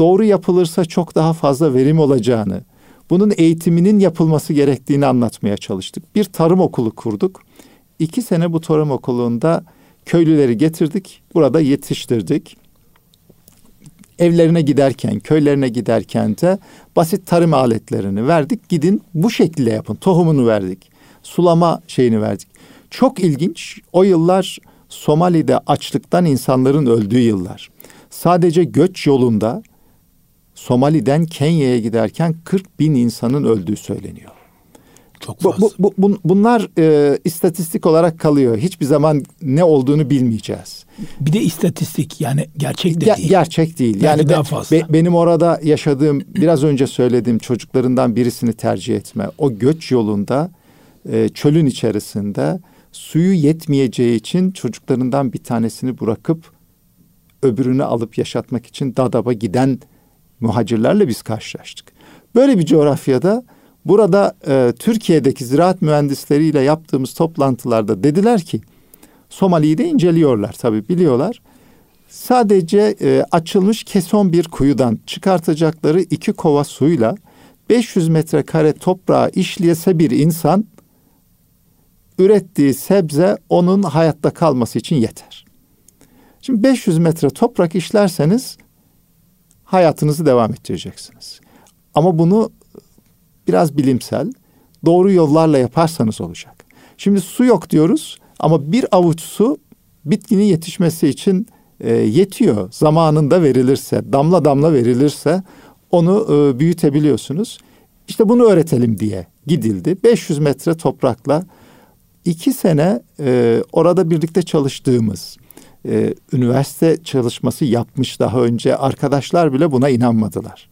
doğru yapılırsa çok daha fazla verim olacağını, bunun eğitiminin yapılması gerektiğini anlatmaya çalıştık. Bir tarım okulu kurduk. İki sene bu tarım okulunda köylüleri getirdik. Burada yetiştirdik. Evlerine giderken, köylerine giderken de basit tarım aletlerini verdik. Gidin bu şekilde yapın. Tohumunu verdik. Sulama şeyini verdik. Çok ilginç. O yıllar Somali'de açlıktan insanların öldüğü yıllar. Sadece göç yolunda Somali'den Kenya'ya giderken 40 bin insanın öldüğü söyleniyor. Çok fazla. Bu, bu, bu, bunlar e, istatistik olarak kalıyor. Hiçbir zaman ne olduğunu bilmeyeceğiz. Bir de istatistik yani gerçek de Ge- değil. Gerçek değil. Belki yani daha be- fazla. be- benim orada yaşadığım biraz önce söylediğim çocuklarından birisini tercih etme. O göç yolunda e, çölün içerisinde suyu yetmeyeceği için çocuklarından bir tanesini bırakıp öbürünü alıp yaşatmak için Dadab'a giden muhacirlerle biz karşılaştık. Böyle bir coğrafyada burada e, Türkiye'deki ziraat mühendisleriyle yaptığımız toplantılarda dediler ki Somali'yi de inceliyorlar tabii biliyorlar. Sadece e, açılmış keson bir kuyudan çıkartacakları iki kova suyla 500 metrekare toprağı işleyese bir insan ürettiği sebze onun hayatta kalması için yeter. Şimdi 500 metre toprak işlerseniz hayatınızı devam ettireceksiniz. Ama bunu biraz bilimsel, doğru yollarla yaparsanız olacak. Şimdi su yok diyoruz ama bir avuç su bitkinin yetişmesi için e, yetiyor. Zamanında verilirse, damla damla verilirse onu e, büyütebiliyorsunuz. İşte bunu öğretelim diye gidildi. 500 metre toprakla iki sene e, orada birlikte çalıştığımız, e, üniversite çalışması yapmış daha önce arkadaşlar bile buna inanmadılar.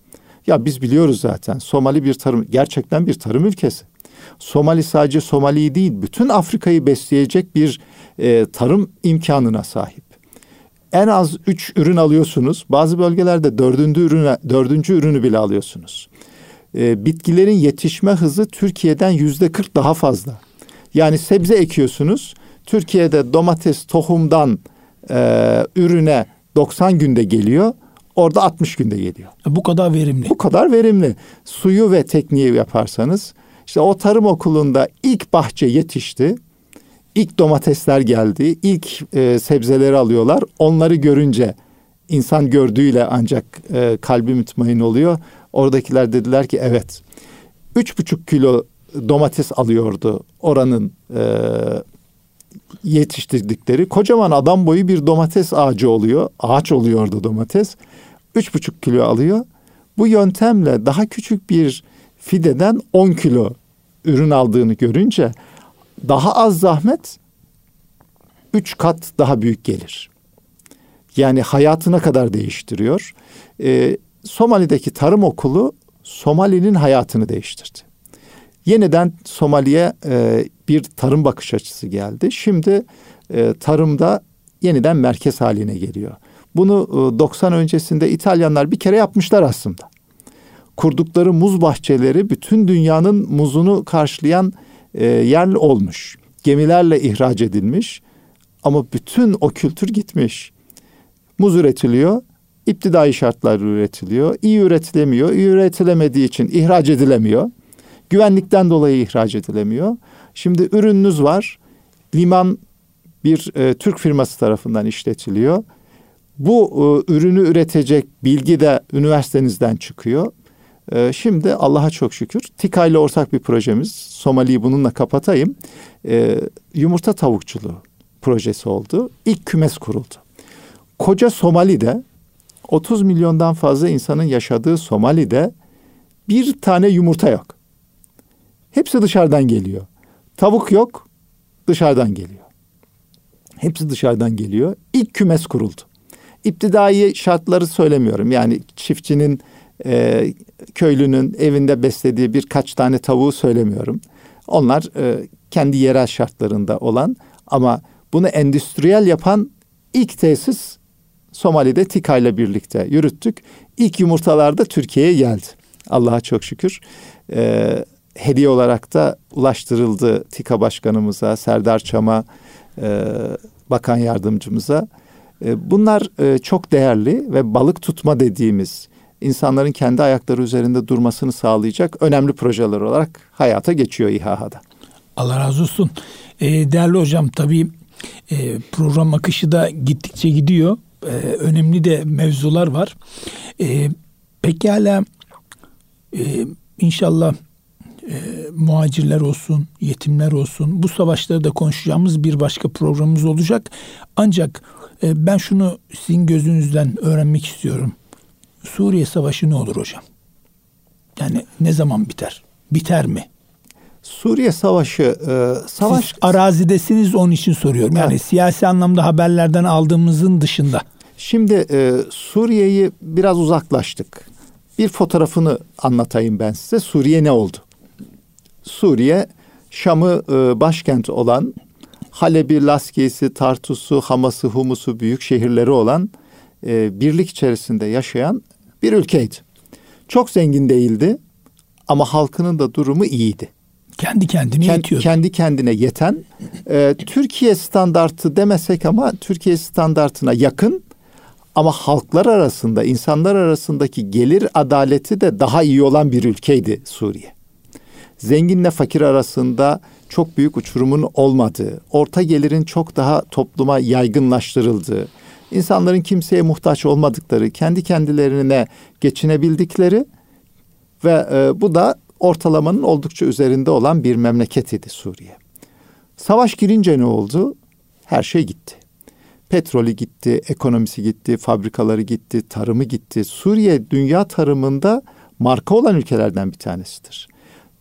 Ya biz biliyoruz zaten Somali bir tarım, gerçekten bir tarım ülkesi. Somali sadece Somali'yi değil, bütün Afrika'yı besleyecek bir e, tarım imkanına sahip. En az üç ürün alıyorsunuz. Bazı bölgelerde dördüncü ürünü, dördüncü ürünü bile alıyorsunuz. E, bitkilerin yetişme hızı Türkiye'den yüzde kırk daha fazla. Yani sebze ekiyorsunuz. Türkiye'de domates tohumdan e, ürüne 90 günde geliyor. Orada 60 günde geliyor. Bu kadar verimli. Bu kadar verimli. Suyu ve tekniği yaparsanız işte o tarım okulunda ilk bahçe yetişti. İlk domatesler geldi. ilk e, sebzeleri alıyorlar. Onları görünce insan gördüğüyle ancak e, kalbi mutmain oluyor. Oradakiler dediler ki evet. Üç buçuk kilo domates alıyordu oranın e, yetiştirdikleri. Kocaman adam boyu bir domates ağacı oluyor. Ağaç oluyordu domates. Üç buçuk kilo alıyor. Bu yöntemle daha küçük bir fideden 10 kilo ürün aldığını görünce daha az zahmet üç kat daha büyük gelir. Yani hayatına kadar değiştiriyor. Ee, Somali'deki tarım okulu Somali'nin hayatını değiştirdi. Yeniden Somali'ye e, bir tarım bakış açısı geldi. Şimdi e, tarımda yeniden merkez haline geliyor. Bunu e, 90 öncesinde İtalyanlar bir kere yapmışlar aslında. Kurdukları muz bahçeleri bütün dünyanın muzunu karşılayan e, yer olmuş. Gemilerle ihraç edilmiş ama bütün o kültür gitmiş. Muz üretiliyor, iptidai şartlar üretiliyor, iyi üretilemiyor, iyi üretilemediği için ihraç edilemiyor. Güvenlikten dolayı ihraç edilemiyor. Şimdi ürününüz var. Liman bir e, Türk firması tarafından işletiliyor. Bu e, ürünü üretecek bilgi de üniversitenizden çıkıyor. E, şimdi Allah'a çok şükür TİKA ile ortak bir projemiz. Somali'yi bununla kapatayım. E, yumurta tavukçuluğu projesi oldu. İlk kümes kuruldu. Koca Somali'de 30 milyondan fazla insanın yaşadığı Somali'de bir tane yumurta yok. Hepsi dışarıdan geliyor. Tavuk yok, dışarıdan geliyor. Hepsi dışarıdan geliyor. İlk kümes kuruldu. İptidai şartları söylemiyorum. Yani çiftçinin, e, köylünün evinde beslediği birkaç tane tavuğu söylemiyorum. Onlar e, kendi yerel şartlarında olan ama bunu endüstriyel yapan ilk tesis Somali'de TİKA ile birlikte yürüttük. İlk yumurtalar da Türkiye'ye geldi. Allah'a çok şükür. Ee, hediye olarak da ulaştırıldı TİKA başkanımıza, Serdar Çam'a, e, bakan yardımcımıza. E, bunlar e, çok değerli ve balık tutma dediğimiz insanların kendi ayakları üzerinde durmasını sağlayacak önemli projeler olarak hayata geçiyor İHA'da. Allah razı olsun. E, değerli hocam tabii e, program akışı da gittikçe gidiyor. E, önemli de mevzular var. E, pekala e, inşallah e, muhacirler olsun, yetimler olsun bu savaşları da konuşacağımız bir başka programımız olacak. Ancak e, ben şunu sizin gözünüzden öğrenmek istiyorum. Suriye Savaşı ne olur hocam? Yani ne zaman biter? Biter mi? Suriye Savaşı e, savaş Siz arazidesiniz onun için soruyorum. Yani Evet. siyasi anlamda haberlerden aldığımızın dışında. Şimdi e, Suriye'yi biraz uzaklaştık. Bir fotoğrafını anlatayım ben size. Suriye ne oldu? Suriye Şam'ı e, başkent olan Halep'i, Laskiye'si, Tartus'u, Hamas'ı, Humus'u büyük şehirleri olan e, birlik içerisinde yaşayan bir ülkeydi. Çok zengin değildi ama halkının da durumu iyiydi. Kendi kendine Ken- yetiyor. kendi kendine yeten e, Türkiye standartı demesek ama Türkiye standartına yakın ama halklar arasında insanlar arasındaki gelir adaleti de daha iyi olan bir ülkeydi Suriye. Zenginle fakir arasında çok büyük uçurumun olmadığı, orta gelirin çok daha topluma yaygınlaştırıldığı, insanların kimseye muhtaç olmadıkları, kendi kendilerine geçinebildikleri ve e, bu da ortalamanın oldukça üzerinde olan bir memleket idi Suriye. Savaş girince ne oldu? Her şey gitti. Petrolü gitti, ekonomisi gitti, fabrikaları gitti, tarımı gitti. Suriye dünya tarımında marka olan ülkelerden bir tanesidir.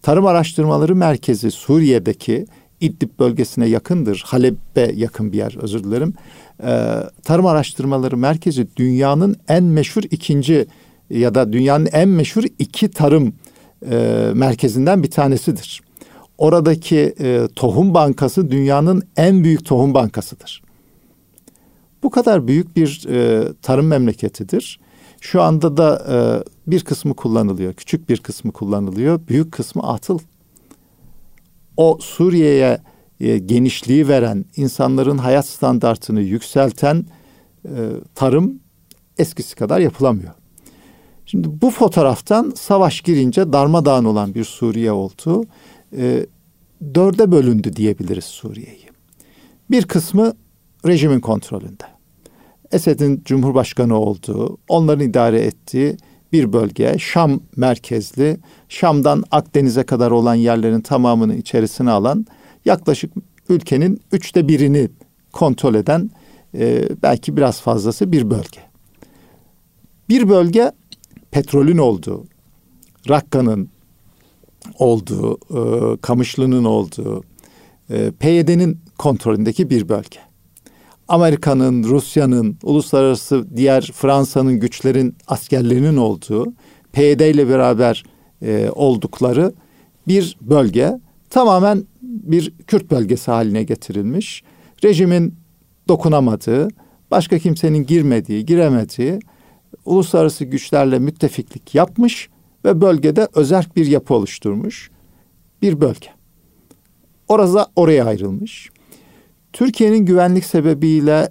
Tarım Araştırmaları Merkezi Suriye'deki İdlib bölgesine yakındır. Halep'e yakın bir yer özür dilerim. Ee, Tarım Araştırmaları Merkezi dünyanın en meşhur ikinci ya da dünyanın en meşhur iki tarım e, merkezinden bir tanesidir. Oradaki e, tohum bankası dünyanın en büyük tohum bankasıdır. Bu kadar büyük bir e, tarım memleketidir. Şu anda da e, bir kısmı kullanılıyor, küçük bir kısmı kullanılıyor, büyük kısmı atıl. O Suriye'ye e, genişliği veren, insanların hayat standartını yükselten e, tarım eskisi kadar yapılamıyor. Şimdi bu fotoğraftan savaş girince darmadağın olan bir Suriye oldu. E, dörde bölündü diyebiliriz Suriye'yi. Bir kısmı rejimin kontrolünde. Esed'in cumhurbaşkanı olduğu, onların idare ettiği bir bölge, Şam merkezli, Şam'dan Akdeniz'e kadar olan yerlerin tamamını içerisine alan, yaklaşık ülkenin üçte birini kontrol eden, e, belki biraz fazlası bir bölge. Bir bölge petrolün olduğu, Rakka'nın olduğu, e, Kamışlı'nın olduğu, e, PYD'nin kontrolündeki bir bölge. Amerika'nın, Rusya'nın, uluslararası diğer Fransa'nın güçlerin askerlerinin olduğu, PYD ile beraber e, oldukları bir bölge tamamen bir Kürt bölgesi haline getirilmiş. Rejimin dokunamadığı, başka kimsenin girmediği, giremediği uluslararası güçlerle müttefiklik yapmış ve bölgede özerk bir yapı oluşturmuş bir bölge. Orası oraya ayrılmış. Türkiye'nin güvenlik sebebiyle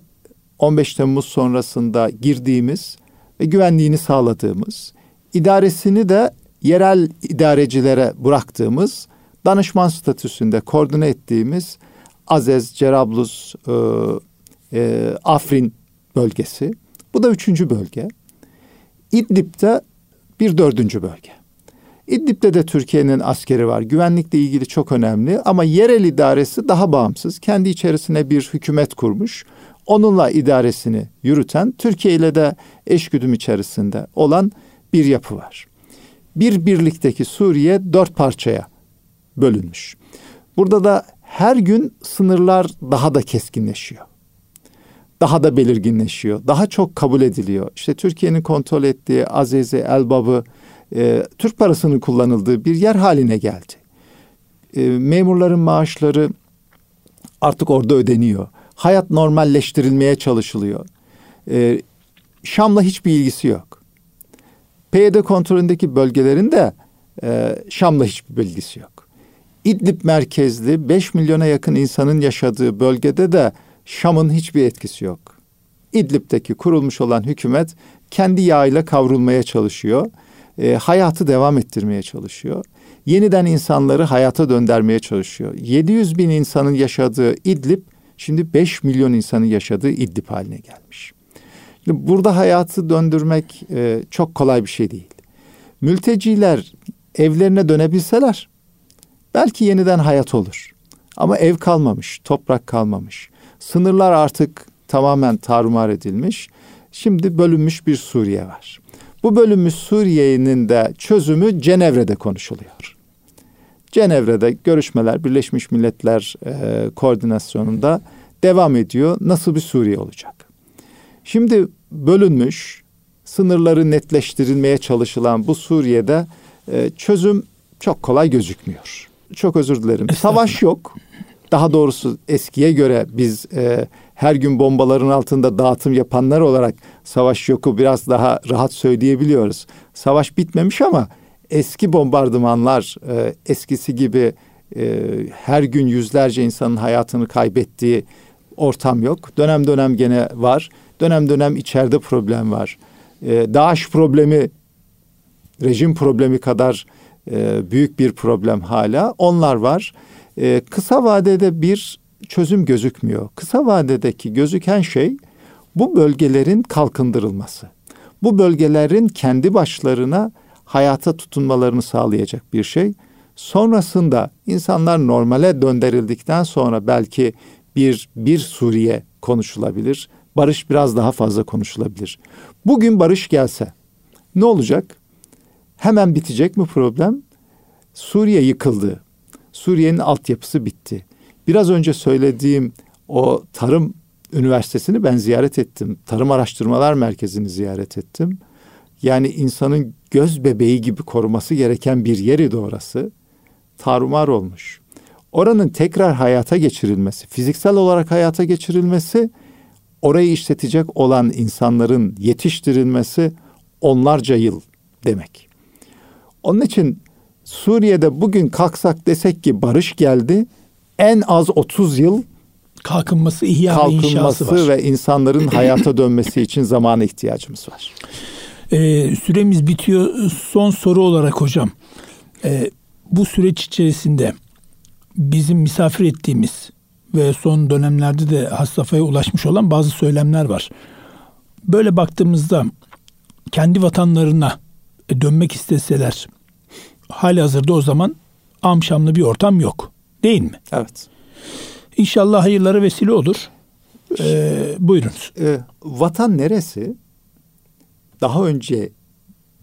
15 Temmuz sonrasında girdiğimiz ve güvenliğini sağladığımız, idaresini de yerel idarecilere bıraktığımız, danışman statüsünde koordine ettiğimiz Azez, Cerablus, e, e, Afrin bölgesi. Bu da üçüncü bölge. İdlib'de bir dördüncü bölge. İdlib'de de Türkiye'nin askeri var. Güvenlikle ilgili çok önemli ama yerel idaresi daha bağımsız. Kendi içerisine bir hükümet kurmuş. Onunla idaresini yürüten Türkiye ile de eşgüdüm içerisinde olan bir yapı var. Bir birlikteki Suriye dört parçaya bölünmüş. Burada da her gün sınırlar daha da keskinleşiyor. Daha da belirginleşiyor. Daha çok kabul ediliyor. İşte Türkiye'nin kontrol ettiği Azeze, Elbab'ı, e, Türk parasının kullanıldığı bir yer haline geldi. E, memurların maaşları artık orada ödeniyor. Hayat normalleştirilmeye çalışılıyor. E, Şam'la hiçbir ilgisi yok. PYD kontrolündeki bölgelerin de e, Şam'la hiçbir bilgisi yok. İdlib merkezli 5 milyona yakın insanın yaşadığı bölgede de Şam'ın hiçbir etkisi yok. İdlib'deki kurulmuş olan hükümet kendi yağıyla kavrulmaya çalışıyor. E, hayatı devam ettirmeye çalışıyor. Yeniden insanları hayata döndürmeye çalışıyor. 700 bin insanın yaşadığı İdlib şimdi 5 milyon insanın yaşadığı İdlib haline gelmiş. Şimdi burada hayatı döndürmek e, çok kolay bir şey değil. Mülteciler evlerine dönebilseler belki yeniden hayat olur. Ama ev kalmamış, toprak kalmamış. Sınırlar artık tamamen tarumar edilmiş. Şimdi bölünmüş bir Suriye var. Bu bölünmüş Suriye'nin de çözümü Cenevre'de konuşuluyor. Cenevre'de görüşmeler Birleşmiş Milletler e, koordinasyonunda devam ediyor. Nasıl bir Suriye olacak? Şimdi bölünmüş, sınırları netleştirilmeye çalışılan bu Suriye'de e, çözüm çok kolay gözükmüyor. Çok özür dilerim. Savaş yok. Daha doğrusu eskiye göre biz e, her gün bombaların altında dağıtım yapanlar olarak savaş yoku biraz daha rahat söyleyebiliyoruz. Savaş bitmemiş ama eski bombardımanlar e, eskisi gibi e, her gün yüzlerce insanın hayatını kaybettiği ortam yok. Dönem dönem gene var. Dönem dönem içeride problem var. E, DAEŞ problemi rejim problemi kadar e, büyük bir problem hala. Onlar var. E, kısa vadede bir çözüm gözükmüyor. Kısa vadedeki gözüken şey bu bölgelerin kalkındırılması. Bu bölgelerin kendi başlarına hayata tutunmalarını sağlayacak bir şey. Sonrasında insanlar normale döndürüldükten sonra belki bir bir Suriye konuşulabilir. Barış biraz daha fazla konuşulabilir. Bugün barış gelse ne olacak? Hemen bitecek mi problem? Suriye yıkıldı. Suriye'nin altyapısı bitti. Biraz önce söylediğim o tarım üniversitesini ben ziyaret ettim. Tarım Araştırmalar Merkezi'ni ziyaret ettim. Yani insanın göz bebeği gibi koruması gereken bir yeri orası. Tarumar olmuş. Oranın tekrar hayata geçirilmesi, fiziksel olarak hayata geçirilmesi, orayı işletecek olan insanların yetiştirilmesi onlarca yıl demek. Onun için Suriye'de bugün kalksak desek ki barış geldi, en az 30 yıl kalkınması, ihya kalkınması ve, ve insanların hayata dönmesi için zamana ihtiyacımız var. Ee, süremiz bitiyor. Son soru olarak hocam. Ee, bu süreç içerisinde bizim misafir ettiğimiz ve son dönemlerde de has safhaya ulaşmış olan bazı söylemler var. Böyle baktığımızda kendi vatanlarına dönmek isteseler hali hazırda o zaman amşamlı bir ortam yok. Değil mi? Evet. İnşallah hayırlara vesile olur. Ee, buyurunuz. Ee, vatan neresi? Daha önce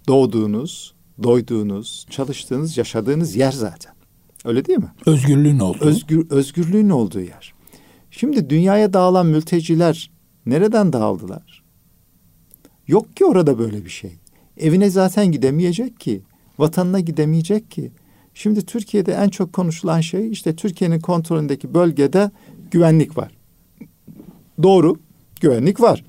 doğduğunuz, doyduğunuz, çalıştığınız, yaşadığınız yer zaten. Öyle değil mi? Özgürlüğün olduğu. Özgür, özgürlüğün olduğu yer. Şimdi dünyaya dağılan mülteciler nereden dağıldılar? Yok ki orada böyle bir şey. Evine zaten gidemeyecek ki. Vatanına gidemeyecek ki. Şimdi Türkiye'de en çok konuşulan şey işte Türkiye'nin kontrolündeki bölgede güvenlik var. Doğru, güvenlik var.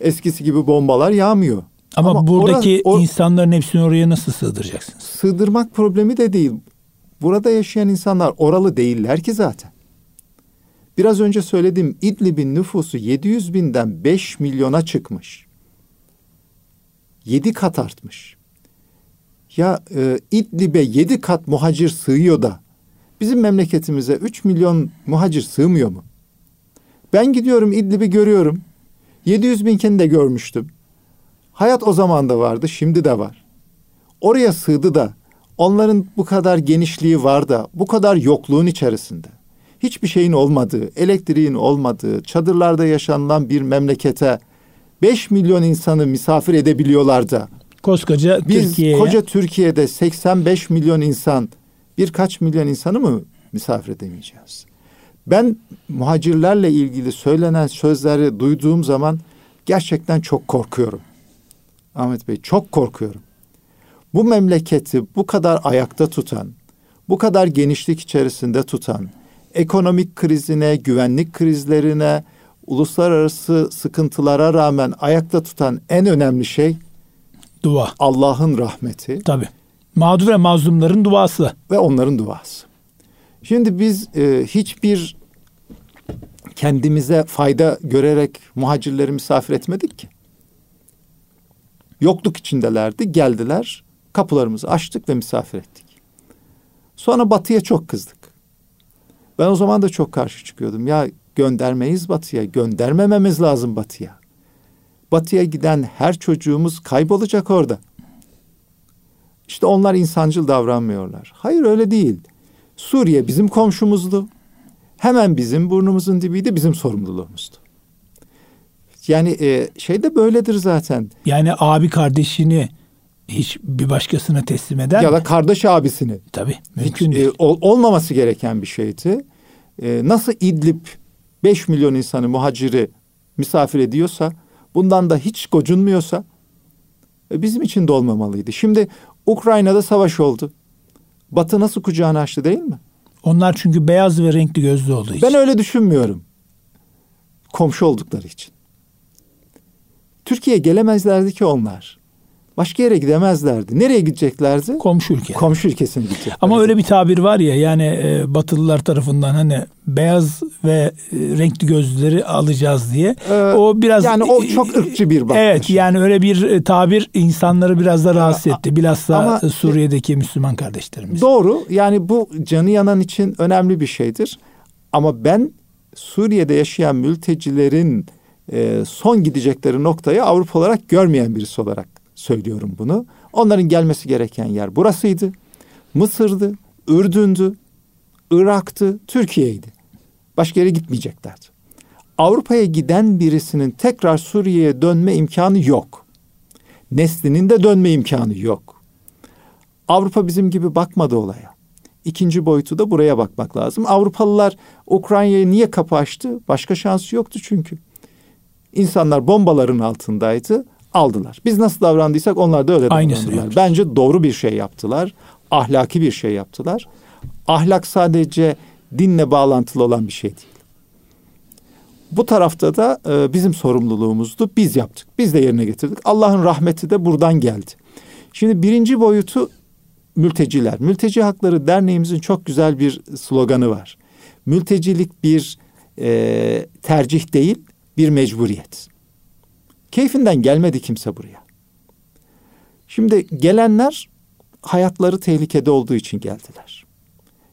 Eskisi gibi bombalar yağmıyor. Ama, Ama buradaki or, insanların hepsini oraya nasıl sığdıracaksınız? Sığdırmak problemi de değil. Burada yaşayan insanlar oralı değiller ki zaten. Biraz önce söylediğim İdlib'in nüfusu 700 binden 5 milyona çıkmış. 7 kat artmış. Ya e, İdlib'e 7 kat muhacir sığıyor da bizim memleketimize 3 milyon muhacir sığmıyor mu? Ben gidiyorum İdlib'i görüyorum. 700 binkini de görmüştüm. Hayat o zaman da vardı, şimdi de var. Oraya sığdı da onların bu kadar genişliği var da bu kadar yokluğun içerisinde hiçbir şeyin olmadığı, elektriğin olmadığı, çadırlarda yaşanılan bir memlekete 5 milyon insanı misafir edebiliyorlar da koskoca biz Türkiye'ye koca Türkiye'de 85 milyon insan birkaç milyon insanı mı misafir edemeyeceğiz? Ben muhacirlerle ilgili söylenen sözleri duyduğum zaman gerçekten çok korkuyorum. Ahmet Bey çok korkuyorum. Bu memleketi bu kadar ayakta tutan, bu kadar genişlik içerisinde tutan, ekonomik krizine, güvenlik krizlerine, uluslararası sıkıntılara rağmen ayakta tutan en önemli şey dua. Allah'ın rahmeti. Tabi. Mağdur ve mazlumların duası. Ve onların duası. Şimdi biz e, hiçbir kendimize fayda görerek muhacirleri misafir etmedik ki. Yokluk içindelerdi, geldiler, kapılarımızı açtık ve misafir ettik. Sonra batıya çok kızdık. Ben o zaman da çok karşı çıkıyordum. Ya göndermeyiz batıya, göndermememiz lazım batıya. Batıya giden her çocuğumuz kaybolacak orada. İşte onlar insancıl davranmıyorlar. Hayır öyle değil. Suriye bizim komşumuzdu. Hemen bizim burnumuzun dibiydi, bizim sorumluluğumuzdu. Yani e, şey de böyledir zaten. Yani abi kardeşini hiç bir başkasına teslim eder Ya mi? da kardeş abisini. Tabii Hiç, mümkün e, değil. ol- olmaması gereken bir şeydi. E, nasıl İdlib 5 milyon insanı muhaciri misafir ediyorsa bundan da hiç gocunmuyorsa e, bizim için de olmamalıydı. Şimdi Ukrayna'da savaş oldu. Batı nasıl kucağını açtı değil mi? Onlar çünkü beyaz ve renkli gözlü olduğu için. Ben öyle düşünmüyorum. Komşu oldukları için. Türkiye'ye gelemezlerdi ki onlar. Başka yere gidemezlerdi. Nereye gideceklerdi? Komşu ülke. Komşu ülkesine gideceklerdi. Ama öyle bir tabir var ya yani e, Batılılar tarafından hani beyaz ve e, renkli gözlüleri alacağız diye. Ee, o biraz yani o çok ırkçı bir bakış. Evet yani öyle bir e, tabir insanları biraz da rahatsız etti. Bilhassa ama- e, Suriye'deki Müslüman kardeşlerimiz. Doğru. Yani bu canı yanan için önemli bir şeydir. Ama ben Suriye'de yaşayan mültecilerin e, son gidecekleri noktayı Avrupa olarak görmeyen birisi olarak söylüyorum bunu. Onların gelmesi gereken yer burasıydı. Mısır'dı, Ürdün'dü, Irak'tı, Türkiye'ydi. Başka yere gitmeyeceklerdi. Avrupa'ya giden birisinin tekrar Suriye'ye dönme imkanı yok. Neslinin de dönme imkanı yok. Avrupa bizim gibi bakmadı olaya. İkinci boyutu da buraya bakmak lazım. Avrupalılar Ukrayna'ya niye kapı açtı? Başka şansı yoktu çünkü. İnsanlar bombaların altındaydı, aldılar. Biz nasıl davrandıysak onlar da öyle davrandılar. Bence doğru bir şey yaptılar. Ahlaki bir şey yaptılar. Ahlak sadece dinle bağlantılı olan bir şey değil. Bu tarafta da e, bizim sorumluluğumuzdu. Biz yaptık. Biz de yerine getirdik. Allah'ın rahmeti de buradan geldi. Şimdi birinci boyutu mülteciler. Mülteci Hakları Derneğimizin çok güzel bir sloganı var. Mültecilik bir e, tercih değil, bir mecburiyet. Keyfinden gelmedi kimse buraya. Şimdi gelenler hayatları tehlikede olduğu için geldiler.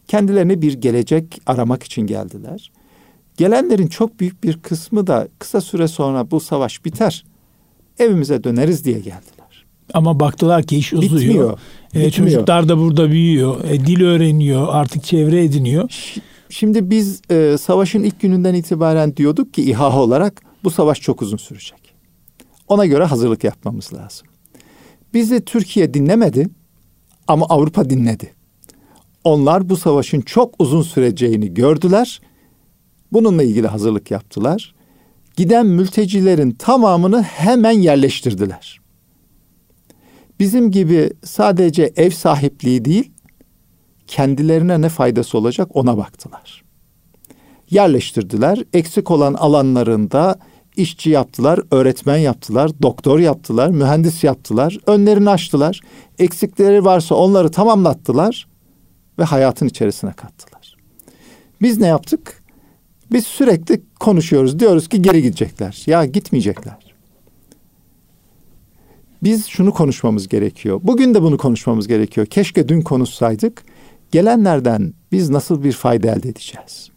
Kendilerine bir gelecek aramak için geldiler. Gelenlerin çok büyük bir kısmı da kısa süre sonra bu savaş biter, evimize döneriz diye geldiler. Ama baktılar ki iş uzuyor. Bitmiyor. E, Bitmiyor. çocuklar da burada büyüyor. E, dil öğreniyor. Artık çevre ediniyor. Şimdi biz e, savaşın ilk gününden itibaren diyorduk ki İHA olarak bu savaş çok uzun sürecek. Ona göre hazırlık yapmamız lazım. Bizi Türkiye dinlemedi ama Avrupa dinledi. Onlar bu savaşın çok uzun süreceğini gördüler. Bununla ilgili hazırlık yaptılar. Giden mültecilerin tamamını hemen yerleştirdiler. Bizim gibi sadece ev sahipliği değil, kendilerine ne faydası olacak ona baktılar. Yerleştirdiler. Eksik olan alanlarında işçi yaptılar, öğretmen yaptılar, doktor yaptılar, mühendis yaptılar. Önlerini açtılar. Eksikleri varsa onları tamamlattılar ve hayatın içerisine kattılar. Biz ne yaptık? Biz sürekli konuşuyoruz. Diyoruz ki geri gidecekler. Ya gitmeyecekler. Biz şunu konuşmamız gerekiyor. Bugün de bunu konuşmamız gerekiyor. Keşke dün konuşsaydık. Gelenlerden biz nasıl bir fayda elde edeceğiz?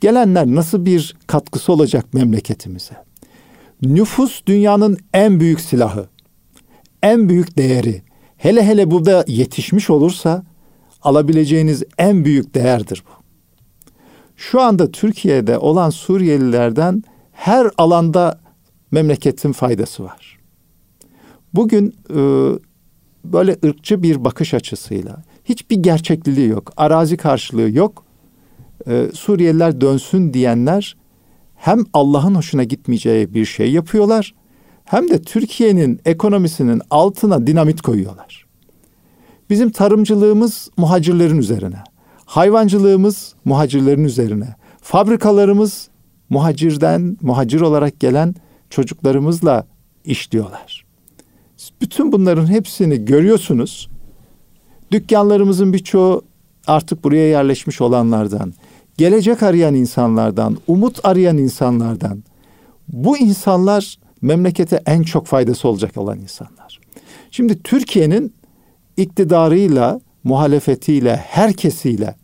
Gelenler nasıl bir katkısı olacak memleketimize? Nüfus dünyanın en büyük silahı. En büyük değeri. Hele hele burada yetişmiş olursa alabileceğiniz en büyük değerdir bu. Şu anda Türkiye'de olan Suriyelilerden her alanda memleketin faydası var. Bugün e, böyle ırkçı bir bakış açısıyla hiçbir gerçekliliği yok, arazi karşılığı yok. E, Suriyeliler dönsün diyenler hem Allah'ın hoşuna gitmeyeceği bir şey yapıyorlar hem de Türkiye'nin ekonomisinin altına dinamit koyuyorlar. Bizim tarımcılığımız muhacirlerin üzerine. Hayvancılığımız muhacirlerin üzerine. Fabrikalarımız muhacirden, muhacir olarak gelen çocuklarımızla işliyorlar. Bütün bunların hepsini görüyorsunuz. Dükkanlarımızın birçoğu artık buraya yerleşmiş olanlardan, gelecek arayan insanlardan, umut arayan insanlardan. Bu insanlar memlekete en çok faydası olacak olan insanlar. Şimdi Türkiye'nin iktidarıyla, muhalefetiyle, herkesiyle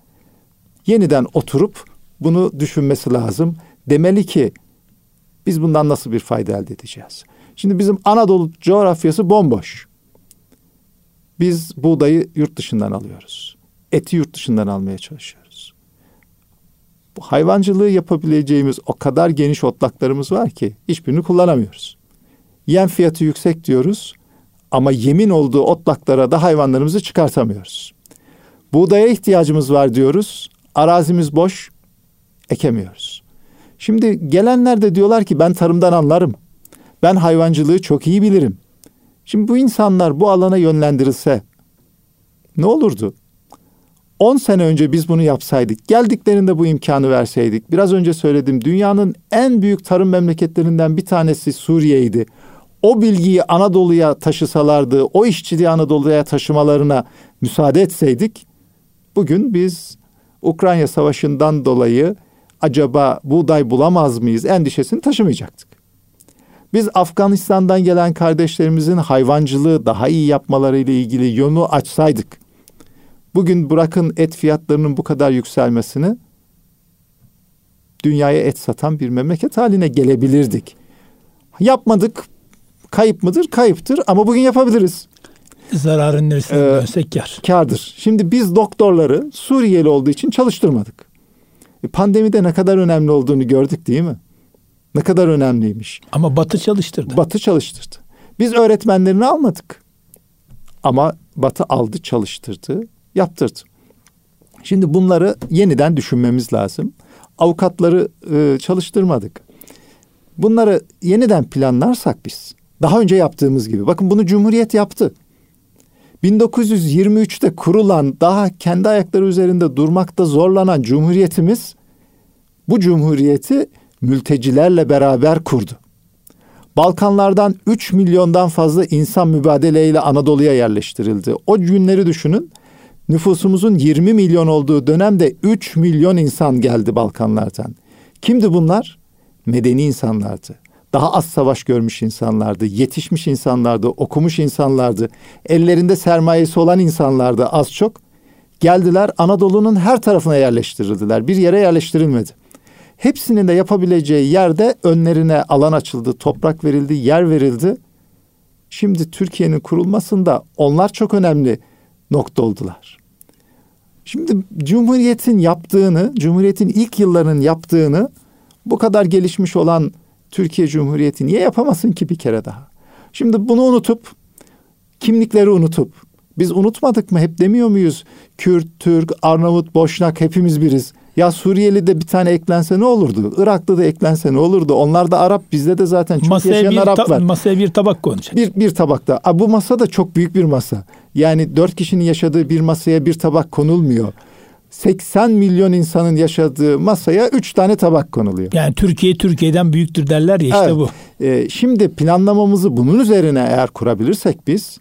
yeniden oturup bunu düşünmesi lazım. Demeli ki biz bundan nasıl bir fayda elde edeceğiz? Şimdi bizim Anadolu coğrafyası bomboş. Biz buğdayı yurt dışından alıyoruz. Eti yurt dışından almaya çalışıyoruz. Bu hayvancılığı yapabileceğimiz o kadar geniş otlaklarımız var ki hiçbirini kullanamıyoruz. Yem fiyatı yüksek diyoruz ama yemin olduğu otlaklara da hayvanlarımızı çıkartamıyoruz. Buğdaya ihtiyacımız var diyoruz. Arazimiz boş, ekemiyoruz. Şimdi gelenler de diyorlar ki ben tarımdan anlarım. Ben hayvancılığı çok iyi bilirim. Şimdi bu insanlar bu alana yönlendirilse ne olurdu? 10 sene önce biz bunu yapsaydık, geldiklerinde bu imkanı verseydik. Biraz önce söyledim dünyanın en büyük tarım memleketlerinden bir tanesi Suriye'ydi. O bilgiyi Anadolu'ya taşısalardı, o işçiliği Anadolu'ya taşımalarına müsaade etseydik, bugün biz Ukrayna Savaşı'ndan dolayı acaba buğday bulamaz mıyız endişesini taşımayacaktık. Biz Afganistan'dan gelen kardeşlerimizin hayvancılığı daha iyi yapmaları ile ilgili yolu açsaydık, bugün bırakın et fiyatlarının bu kadar yükselmesini, dünyaya et satan bir memleket haline gelebilirdik. Yapmadık, kayıp mıdır? Kayıptır ama bugün yapabiliriz. Zararın neresine ee, dönsek kar. Kardır. Şimdi biz doktorları Suriyeli olduğu için çalıştırmadık. E, pandemide ne kadar önemli olduğunu gördük değil mi? Ne kadar önemliymiş. Ama Batı çalıştırdı. Batı çalıştırdı. Biz öğretmenlerini almadık. Ama Batı aldı, çalıştırdı, yaptırdı. Şimdi bunları yeniden düşünmemiz lazım. Avukatları e, çalıştırmadık. Bunları yeniden planlarsak biz, daha önce yaptığımız gibi. Bakın bunu Cumhuriyet yaptı. 1923'te kurulan daha kendi ayakları üzerinde durmakta zorlanan cumhuriyetimiz bu cumhuriyeti mültecilerle beraber kurdu. Balkanlardan 3 milyondan fazla insan mübadeleyle Anadolu'ya yerleştirildi. O günleri düşünün. Nüfusumuzun 20 milyon olduğu dönemde 3 milyon insan geldi Balkanlardan. Kimdi bunlar? Medeni insanlardı. Daha az savaş görmüş insanlardı, yetişmiş insanlardı, okumuş insanlardı, ellerinde sermayesi olan insanlardı az çok. Geldiler Anadolu'nun her tarafına yerleştirildiler. Bir yere yerleştirilmedi. Hepsinin de yapabileceği yerde önlerine alan açıldı, toprak verildi, yer verildi. Şimdi Türkiye'nin kurulmasında onlar çok önemli nokta oldular. Şimdi Cumhuriyet'in yaptığını, Cumhuriyet'in ilk yıllarının yaptığını bu kadar gelişmiş olan Türkiye Cumhuriyeti niye yapamasın ki bir kere daha? Şimdi bunu unutup, kimlikleri unutup, biz unutmadık mı hep demiyor muyuz? Kürt, Türk, Arnavut, Boşnak hepimiz biriz. Ya Suriyeli de bir tane eklense ne olurdu? Irak'ta da eklense ne olurdu? Onlar da Arap, bizde de zaten çok masaya yaşayan Arap ta- var. Masaya bir tabak konacak. Bir, bir tabakta. A, bu masa da çok büyük bir masa. Yani dört kişinin yaşadığı bir masaya bir tabak konulmuyor. 80 milyon insanın yaşadığı masaya 3 tane tabak konuluyor. Yani Türkiye Türkiye'den büyüktür derler ya işte evet. bu. Ee, şimdi planlamamızı bunun üzerine eğer kurabilirsek biz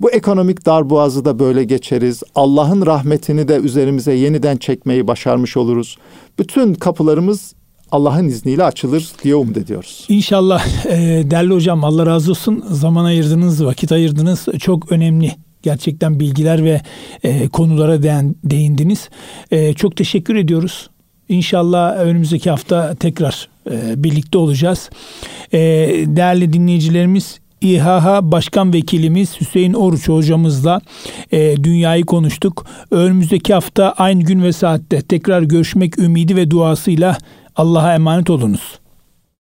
bu ekonomik darboğazı da böyle geçeriz. Allah'ın rahmetini de üzerimize yeniden çekmeyi başarmış oluruz. Bütün kapılarımız Allah'ın izniyle açılır diye umut ediyoruz. İnşallah e, değerli hocam Allah razı olsun zaman ayırdınız, vakit ayırdınız. Çok önemli gerçekten bilgiler ve e, konulara değin, değindiniz. E, çok teşekkür ediyoruz. İnşallah önümüzdeki hafta tekrar e, birlikte olacağız. E, değerli dinleyicilerimiz İHH Başkan Vekilimiz Hüseyin Oruç hocamızla e, dünyayı konuştuk. Önümüzdeki hafta aynı gün ve saatte tekrar görüşmek ümidi ve duasıyla Allah'a emanet olunuz.